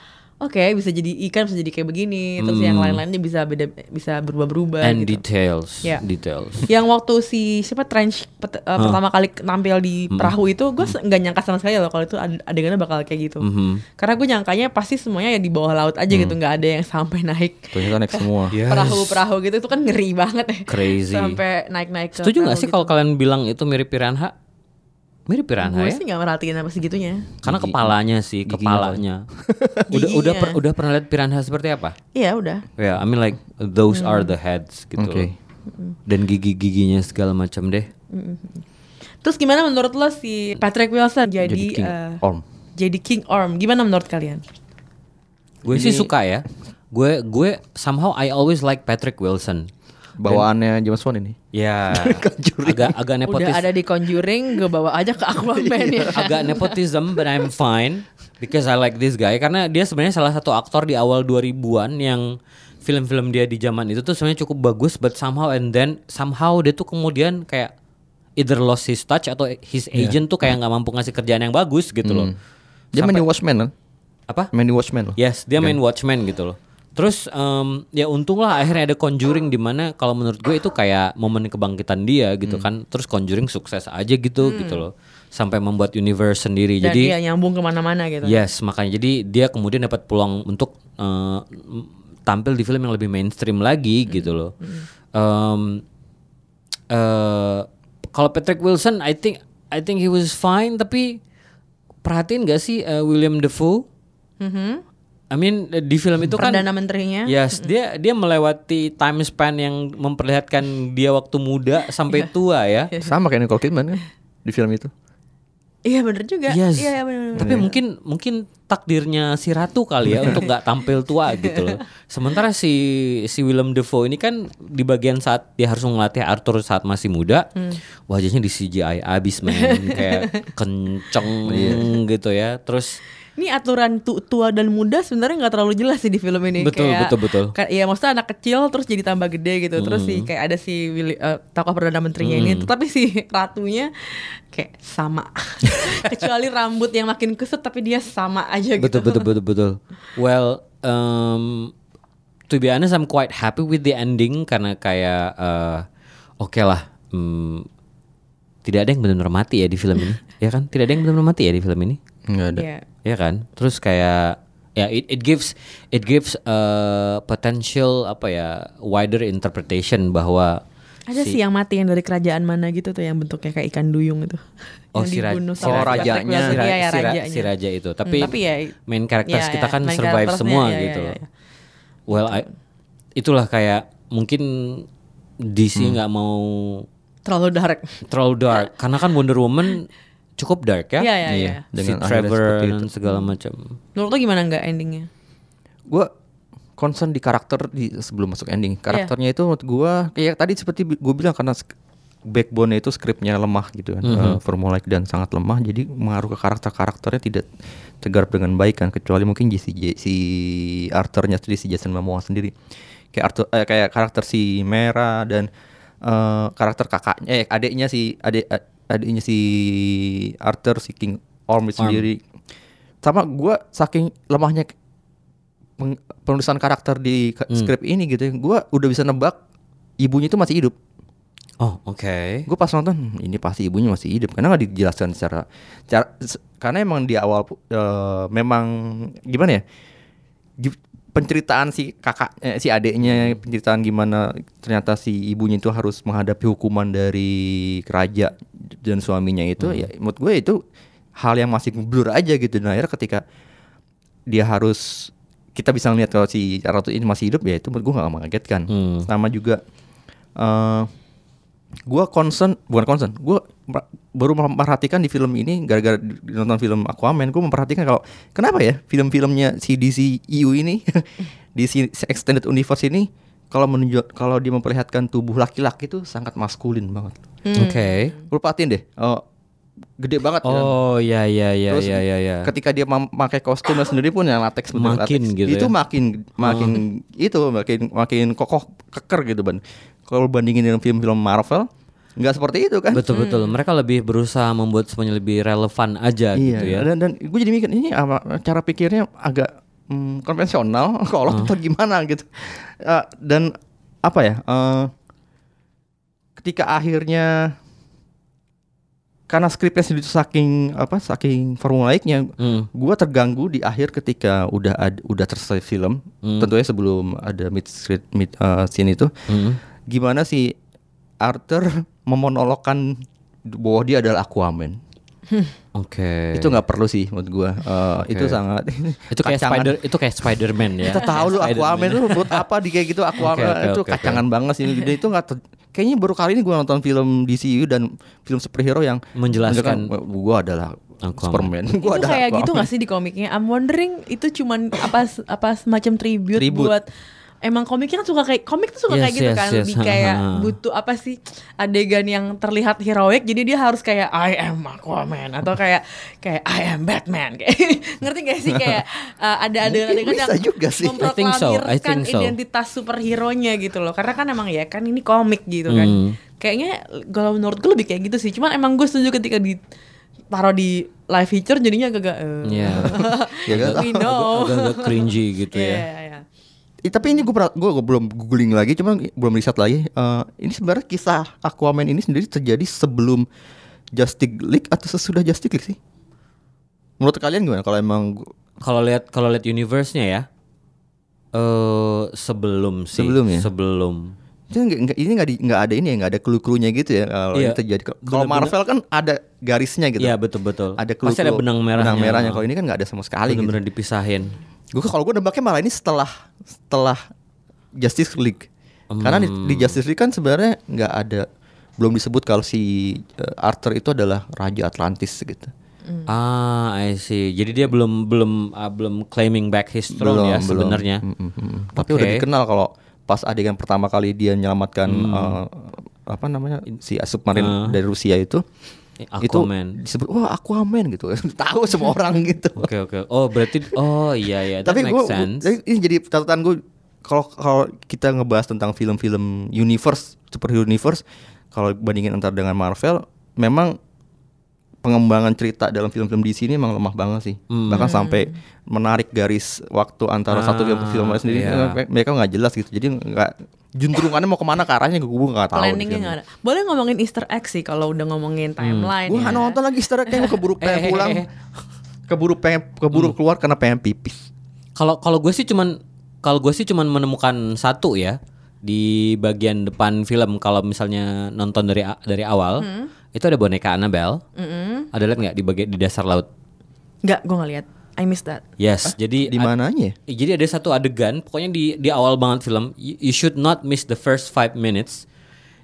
oke bisa jadi ikan bisa jadi kayak begini terus yang lain-lainnya bisa beda bisa berubah-berubah Hmm. And gitu. details, Ya. details. Yang waktu si siapa Trench pet- eh, pertama kali tampil di Hmm. perahu itu gue nggak nyangka sama sekali loh kalau itu ade- adegannya bakal kayak gitu. Mhm. Karena gue nyangkanya pasti semuanya ya di bawah laut aja gitu nggak ada yang sampai naik Ternyata naik semua. perahu-perahu gitu itu kan ngeri banget ya. Crazy. Sampai naik-naik Setuju nggak sih gitu. kalau kalian bilang itu mirip piranha? Mirip piranha Gue ya? sih nggak merhatiin apa segitunya. Karena Gigi- kepalanya sih, giginya kepalanya. udah udah per- udah pernah lihat piranha seperti apa? Iya udah. Ya, I mean like those are the heads gitu. Oke. Dan gigi-giginya segala macam deh. Terus gimana menurut lo si Patrick Wilson jadi Jadi King eh, Orm. jadi King Orm? Gimana menurut kalian? Gue sih suka ya. Gue gue somehow I always like Patrick Wilson. Bawaannya James Bond ini. Ya, agak agak nepotis. Udah ada di Conjuring, gue bawa aja ke Aquaman ya. agak nepotism but I'm fine because I like this guy karena dia sebenarnya salah satu aktor di awal 2000-an yang film-film dia di zaman itu tuh sebenarnya cukup bagus but somehow and then somehow dia tuh kemudian kayak either lost his touch atau his agent tuh kayak nggak mampu ngasih kerjaan yang bagus gitu loh. Dia main Sampai- di Watchmen kan? apa? Main di Watchmen loh. Yes, dia main Watchmen gitu loh. Terus em, ya untunglah akhirnya ada Conjuring di mana kalau menurut gue itu kayak momen kebangkitan dia gitu kan. Terus Conjuring sukses aja gitu gitu loh. Sampai membuat universe sendiri. Dan Jadi iya nyambung ke mana-mana gitu. Yes, makanya jadi dia kemudian dapat peluang untuk m- tampil di film yang lebih mainstream lagi gitu loh. Em, eh, kalau Patrick Wilson, I think I think he was fine, tapi perhatiin gak sih eh, William Defoe? I mean eh, di film itu kan Perdana menterinya. Yes, dia dia melewati time span yang memperlihatkan dia waktu muda sampai tua ya. Sama kayak Nicole Kidman kan di film itu. Iya bener juga. Yes. Iya bener. Tapi mungkin mungkin takdirnya si ratu kali ya untuk nggak tampil tua gitu loh. Sementara si si Willem Dafoe ini kan di bagian saat dia harus melatih Arthur saat masih muda, wajahnya di CGI abis men kayak kenceng gitu ya. Terus Ini aturan tu- tua dan muda sebenarnya nggak terlalu jelas sih di film ini. Betul, kayak, betul, betul. Hmm. Ka- Iya maksudnya anak kecil terus jadi tambah gede gitu. Terus sih kayak ada si Willy, eh, tokoh perdana menterinya ini. Tapi si ratunya kayak sama. Kecuali rambut yang makin kusut tapi dia sama aja gitu. betul betul betul betul. Well, um, to be honest, I'm quite happy with the ending karena kayak eh, oke lah. hmm, tidak ada yang benar-benar mati ya di film ini, ya kan? Tidak ada yang benar-benar mati ya di film ini. Enggak ada. Iya. ya kan terus kayak ya it, it gives it gives uh, potential apa ya wider interpretation bahwa Ada sih yang mati yang dari kerajaan mana gitu tuh yang bentuknya kayak ikan duyung itu. Oh, Yang si Ra- dibunuh si Patrick rajanya. Si, ra- ya, si ra- rajanya. si raja itu Hmm, tapi, tapi ya main characters Iya, kita kan main survive semua iya, gitu iya, loh iya. well I- itulah kayak mungkin DC Hmm. nggak mau Terlalu dark. terlalu dark karena kan Wonder Woman cukup dark ya Iya, iya, iya. Iya. si Dengan akhirnya Trevor seperti dan itu. segala macam Menurut lo gimana nggak endingnya? Gue concern di karakter di sebelum masuk ending. Iya. Karakternya itu menurut gue kayak tadi seperti gue bilang karena backbone itu skripnya lemah gitu kan, Mhm. eh, formulaik dan sangat lemah. Jadi mengaruh ke karakter-karakternya tidak tergarap dengan baik kan, kecuali mungkin si, si, si Arthurnya sendiri si Jason Momoa sendiri. Kayak Arthur, eh, kayak karakter si Mera dan eh, karakter kakaknya, eh adiknya si adik ad- adiknya si Arthur si King Orm itu sendiri. Sama gue saking lemahnya penulisan karakter di ka- skrip ini gitu, gue udah bisa nebak ibunya itu masih hidup. Oh, oke. Gue pas nonton "Hmm, ini pasti ibunya masih hidup karena nggak dijelaskan secara, cara karena emang di awal eh, memang gimana ya penceritaan si kakak eh, si adiknya penceritaan gimana ternyata si ibunya itu harus menghadapi hukuman dari keraja dan suaminya itu ya menurut gue itu hal yang masih blur aja gitu. Nah akhirnya ketika dia harus kita bisa ngeliat kalau si ratu ini masih hidup ya itu menurut gue gak mengagetkan Hmm. sama juga eh gue concern bukan concern gue baru memperhatikan di film ini gara-gara nonton film Aquaman gue memperhatikan kalau kenapa ya film-filmnya si DCEU ini di si extended universe ini kalau menunjuk kalau dia memperlihatkan tubuh laki-laki itu sangat maskulin banget Oke. gue perhatiin deh oh, gede banget kan. Oh, ya ya ya Terus ya ya ya. ketika dia memakai kostumnya sendiri pun yang latex bener Makin latex, gitu itu ya. Oh. makin makin itu makin makin kokoh keker gitu ban kalau bandingin dengan film-film Marvel nggak seperti itu kan Betul betul. Mereka lebih berusaha membuat semuanya lebih relevan aja iya gitu ya. dan dan gue jadi mikir ini apa cara pikirnya agak mm, konvensional kalau atau gimana gitu Eh, dan apa ya eh, ketika akhirnya karena skripnya sendiri saking apa saking formulaiknya Hmm. gua terganggu di akhir ketika udah ad, udah selesai film Hmm. tentunya sebelum ada mid script mid uh, scene itu Hmm. Gimana si Arthur memonologkan bahwa dia adalah Aquaman Oke. itu nggak perlu sih menurut gua Eh, itu Oke. sangat itu kayak kacangan. spider itu kayak Spider-Man ya. kita tahu lu. Aquaman lu buat apa di kayak gitu Aquaman Oke, oke, itu oke, kacangan banget sih Dan itu nggak kayaknya baru kali ini gua nonton film DCU dan film superhero yang Menjelaskan. gua adalah Aquaman. Superman itu gua adalah kayak gitu gak sih di komiknya? I'm wondering itu cuman apa apa semacam tribute, Tribute. buat emang komiknya kan suka kayak komik tuh suka Yes, kayak gitu yes, kan yes. lebih kayak Ha, ha. butuh apa sih adegan yang terlihat heroik jadi dia harus kayak I am Aquaman atau kayak kayak I am Batman kayak ngerti gak sih kayak uh, ada adegan-adegan yang juga sih. So, memproklamirkan think so. identitas superhero-nya gitu loh karena kan emang ya kan ini komik gitu kan Hmm. kayaknya kalau menurut gue lebih kayak gitu sih cuman emang gue setuju ketika di taruh di live feature jadinya agak eh, Iya. Ya kan? we know Agak-agak cringy gitu Iya, ya. Tapi ini gue gue belum googling lagi, cuman belum riset lagi. Eh, ini sebenarnya kisah Aquaman ini sendiri terjadi sebelum Justice League atau sesudah Justice League sih? Menurut kalian gimana? Kalau emang Kalau lihat kalau lihat universe-nya ya. Eh sebelum sih. Sebelum ya? Sebelum. ini nggak- nggak- ini nggak di- nggak ada ini ya, nggak ada clue-cluenya gitu ya kalau Iya. ini terjadi. Kalau Marvel kan ada garisnya gitu. Iya betul betul. Ada Pasti ada benang merahnya. Benang merahnya. Kalau ini kan nggak ada sama sekali gitu. benar-benar dipisahin. Gue kalau gue nebaknya malah ini setelah setelah Justice League. Karena di, Hmm. di Justice League kan sebenarnya nggak ada belum disebut kalau si eh, Arthur itu adalah raja Atlantis gitu. Ah, I see. Jadi dia belum belum ah, belum claiming back his throne ya sebenarnya. Mm, mm, mm. Tapi Oke. udah dikenal kalau pas adegan pertama kali dia menyelamatkan Hmm. eh, apa namanya si submarin Ah. dari Rusia itu. Aquaman. Itu disebut wah Aquaman gitu. Tahu semua orang gitu. Oke oke. Oh berarti oh iya iya. That Tapi gue ini jadi catatan gue kalau kalau kita ngebahas tentang film-film universe superhero universe kalau bandingin antara dengan Marvel memang pengembangan cerita dalam film-film DC ini emang lemah banget sih Hmm. bahkan sampai menarik garis waktu antara satu film ke film lain sendiri iya. eh, mereka nggak jelas gitu jadi nggak juntrungannya mau ke mana ke arahnya gue nggak tahu planningnya nggak ada boleh ngomongin Easter egg sih kalau udah ngomongin timeline gue ya. nonton lagi Easter egg keburu pengen Eh, eh, pulang eh. keburu pengen keburu keluar karena pengen pipis Kalau kalau gue sih cuman kalau gue sih cuman menemukan satu ya di bagian depan film kalau misalnya nonton dari dari awal Hmm. itu ada boneka Annabelle. Mm-mm. Ada lihat nggak di bagian di dasar laut? nggak gue nggak lihat I missed that Yes, jadi di mananya Eh, Jadi ada satu adegan, pokoknya di di awal banget film, you, you should not miss the first five minutes.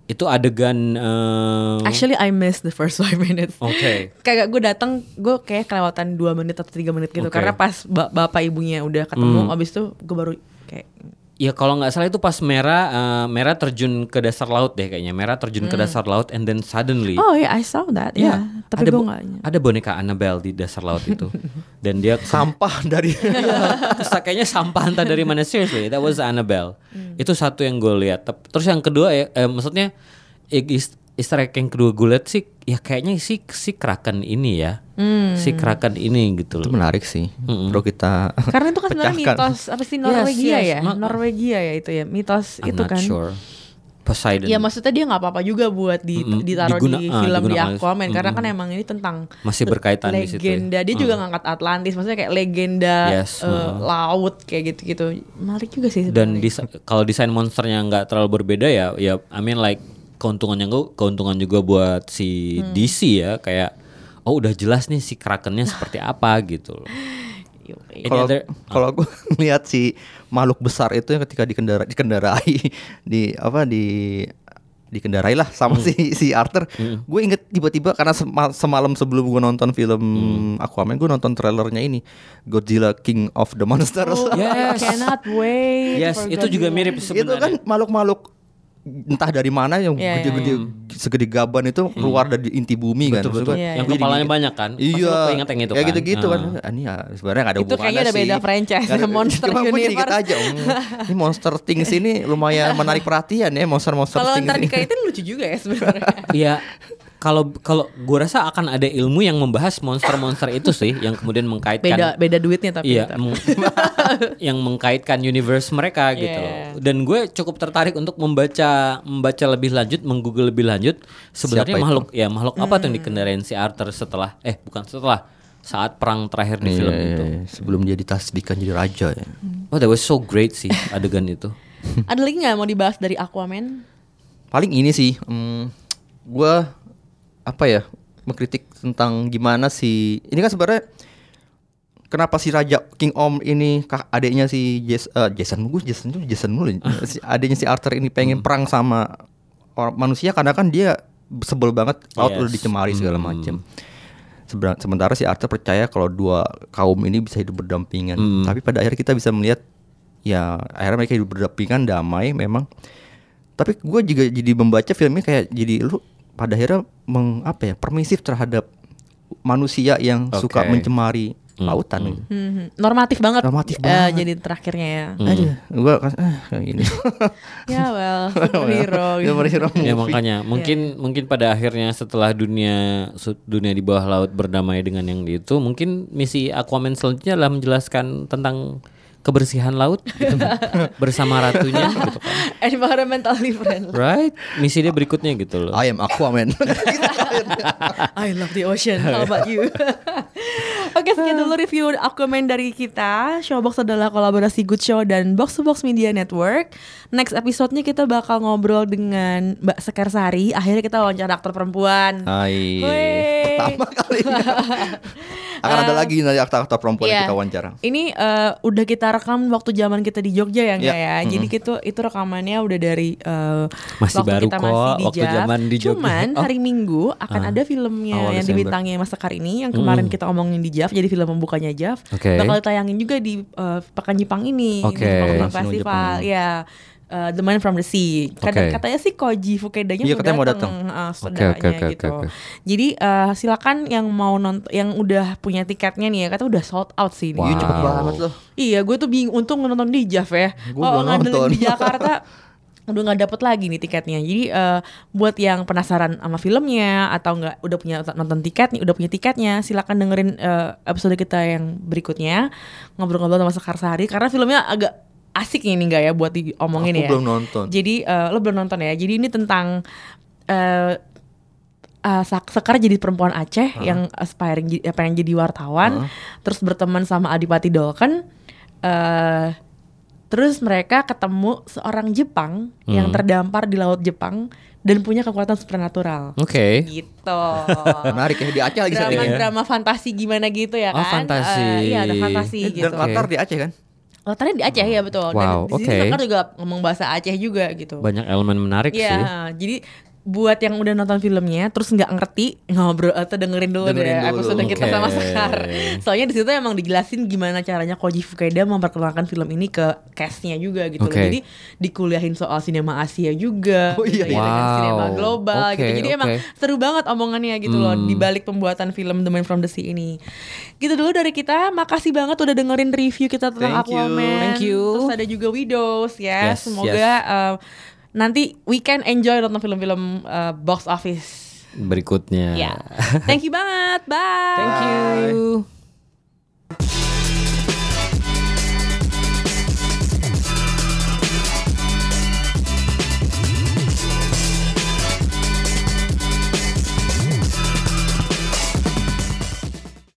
Itu adegan. eh, actually I missed the first five minutes Oke. kayak gue datang gue kayak kelewatan dua menit atau tiga menit gitu Oke. karena pas ba- bapak ibunya udah ketemu Hmm. abis itu gue baru kayak Ya kalau nggak salah itu pas merah, eh, merah terjun ke dasar laut deh kayaknya. Merah terjun ke dasar laut, and then suddenly. oh ya I saw that Iya, ya tapi ada gue ada boneka Annabelle di dasar laut itu, dan dia sampah dari Terus kayaknya sampah entah dari mana seriously that was Annabelle itu satu yang gue lihat terus yang kedua ya eh, maksudnya eh, is- Easter egg yang kedua gue lihat sih ya kayaknya si si kraken ini ya si kraken ini gitu itu loh menarik sih perlu kita karena itu kan sebenarnya mitos apa sih Norwegia yes. ya Ma- Norwegia ya itu ya mitos I'm itu not kan sure Poseidon. Ya maksudnya dia nggak apa-apa juga buat di, Mm-mm. ditaruh Diguna- di ah, film di. Aquaman karena kan emang ini tentang Masih berkaitan di situ ya. legenda. Dia juga Mm. ngangkat Atlantis, maksudnya kayak legenda Yes, eh, mm. laut kayak gitu-gitu. Menarik juga sih. Dan sebenarnya. dis- kalau desain monsternya nggak terlalu berbeda ya, ya I mean like keuntungannya gue keuntungan juga buat si Hmm. DC ya kayak oh udah jelas nih si krakennya seperti apa gitu loh. Kalau kalau aku lihat si makhluk besar itu yang ketika dikendara dikendarai di apa di dikendarai lah sama Hmm. si si Arthur. Gue inget tiba-tiba karena sema- semalam sebelum gue nonton film Hmm. Aquaman, gue nonton trailernya ini Godzilla King of the Monsters. Oh, Yes. Cannot wait. Yes, itu juga mirip itu sebenarnya. kan makhluk-makhluk entah dari mana yang Iya, gede-gede segede gaban itu keluar dari inti bumi kan. Hmm. Betul, betul. Iya, yang kepalanya banyak kan. Iya. keinget yang itu ya kan. gitu-gitu kan. Ah. Ah, Ini ya sebenarnya gak ada Itu kayaknya udah beda sih. franchise, ada- Monster Cuma Universe. aja. hmm, ini Monster Things ini lumayan menarik perhatian ya monster-monster Kalau Things ntar ini. dikaitin lucu juga ya sebenarnya. Iya. Kalau kalau gue rasa akan ada ilmu yang membahas monster-monster itu sih yang kemudian mengkaitkan beda beda duitnya tapi Iya, yang mengkaitkan universe mereka gitu. Yeah. Dan gue cukup tertarik untuk membaca membaca lebih lanjut, menggoogle lebih lanjut sebenarnya makhluk ya makhluk apa tuh yang Hmm. dikendarain si Arthur setelah eh bukan setelah saat perang terakhir di Iya, film iya, itu. iya. Sebelum dia ditasbihkan jadi raja ya. Oh, that was so great sih adegan itu. Ada lagi nggak mau dibahas dari Aquaman? Paling ini sih, hmm, gue apa ya mengkritik tentang gimana sih. Ini kan sebenarnya kenapa si Raja King Om ini kak adiknya si eh, Jason gue Jason tuh Jason mulu si adiknya si Arthur ini pengen perang sama orang manusia karena kan dia sebel banget laut Yes. udah dicemari segala Hmm. macam. Sementara si Arthur percaya kalau dua kaum ini bisa hidup berdampingan. Hmm. Tapi pada akhirnya kita bisa melihat ya akhirnya mereka hidup berdampingan damai memang. Tapi gue juga jadi membaca filmnya kayak jadi lu pada akhirnya meng, apa ya permisif terhadap manusia yang suka Oke. mencemari lautan. gitu. Hmm, normatif banget. Normatif eh, banget. jadi terakhirnya ya. Aduh, gue kan ah, kayak gini. ya well, superhero. gitu. Superhero ya movie. makanya mungkin mungkin pada akhirnya setelah dunia dunia di bawah laut berdamai dengan yang itu mungkin misi Aquaman selanjutnya adalah menjelaskan tentang kebersihan laut gitu. bersama ratunya gitu kan Environmentally friendly. right misi dia berikutnya gitu loh I am Aquaman. I love the ocean. How about you? Oke, sekian dulu review Aquaman dari kita. Showbox adalah kolaborasi Good Show dan Box to Box Media Network. Next episode-nya kita bakal ngobrol dengan Mbak Sekar Sari. Akhirnya kita wawancara aktor perempuan. Hai. Wey. Pertama kali. Akan ada lagi nanti aktor-aktor perempuan yang Iya. kita wawancara. Ini eh, udah kita rekam waktu zaman kita di Jogja ya enggak Iya. ya. Jadi gitu itu rekamannya udah dari eh, Masih waktu baru kita kok, masih di waktu JAV. zaman di Jogja. Cuman Oh. hari Minggu akan Ah. ada filmnya Awal yang Desember. dibintangi Mas Sekar ini yang kemarin Hmm. kita omongin di JAV jadi film pembukanya JAV. Oke. Bakal ditayangin juga di eh, Pekan Jepang ini Oke. di Jepang Film Festival. Jepang. Ya. Eh, The Man from the Sea. Kadang Oke. katanya sih Koji Fukedanya Iya, katanya mau datang, Oke, saudaranya oke, oke, gitu. oke, oke. Jadi eh, silakan yang mau nonton, yang udah punya tiketnya nih ya, kata udah sold out sih ini. Iya cepet Wow. banget loh. Iya, gue tuh bingung untung nonton di Jav ya. Gua oh, nonton. di Jakarta udah nggak dapet lagi nih tiketnya. Jadi eh, buat yang penasaran sama filmnya atau nggak udah punya nonton tiket nih, udah punya tiketnya, silakan dengerin eh, episode kita yang berikutnya ngobrol-ngobrol sama Sekar Sehari karena filmnya agak asik ini nggak ya buat diomongin Aku ya. belum nonton. Jadi eh, lo belum nonton ya. Jadi ini tentang eh eh, Sak- Sekar jadi perempuan Aceh yang aspiring ji- ya, pengen jadi wartawan, terus berteman sama Adipati Dolken. eh terus mereka ketemu seorang Jepang yang Hmm. terdampar di laut Jepang dan punya kekuatan supernatural. Oke. Gitu. Menarik ya di Aceh lagi drama settingnya. drama fantasi gimana gitu ya Oh, kan? fantasi. Eh, iya ada fantasi Eh, gitu. Dan latar di Aceh kan? Latarnya di Aceh ya betul. Wow, Dan di sini. Sekar juga ngomong bahasa Aceh juga gitu. banyak elemen menarik Iya, sih jadi buat yang udah nonton filmnya terus nggak ngerti ngobrol atau dengerin dulu Dengerin deh dulu. episode kita Oke. sama Sekar. Soalnya di situ emang dijelasin gimana caranya Koji Fukeda memperkenalkan film ini ke castnya juga gitu loh. Oke. Jadi dikuliahin soal sinema Asia juga, Oh iya, gitu ya, dengan Wow. sinema global Oke, gitu. Jadi emang oke. seru banget omongannya gitu loh Hmm. di balik pembuatan film The Man from the Sea ini. Gitu dulu dari kita. Makasih banget udah dengerin review kita tentang Thank you. Aquaman. Thank you. Terus ada juga Widows ya. Yes, Semoga yes. uh, nanti we can enjoy nonton film-film uh, box office. berikutnya Ya. Thank you banget. Bye. thank you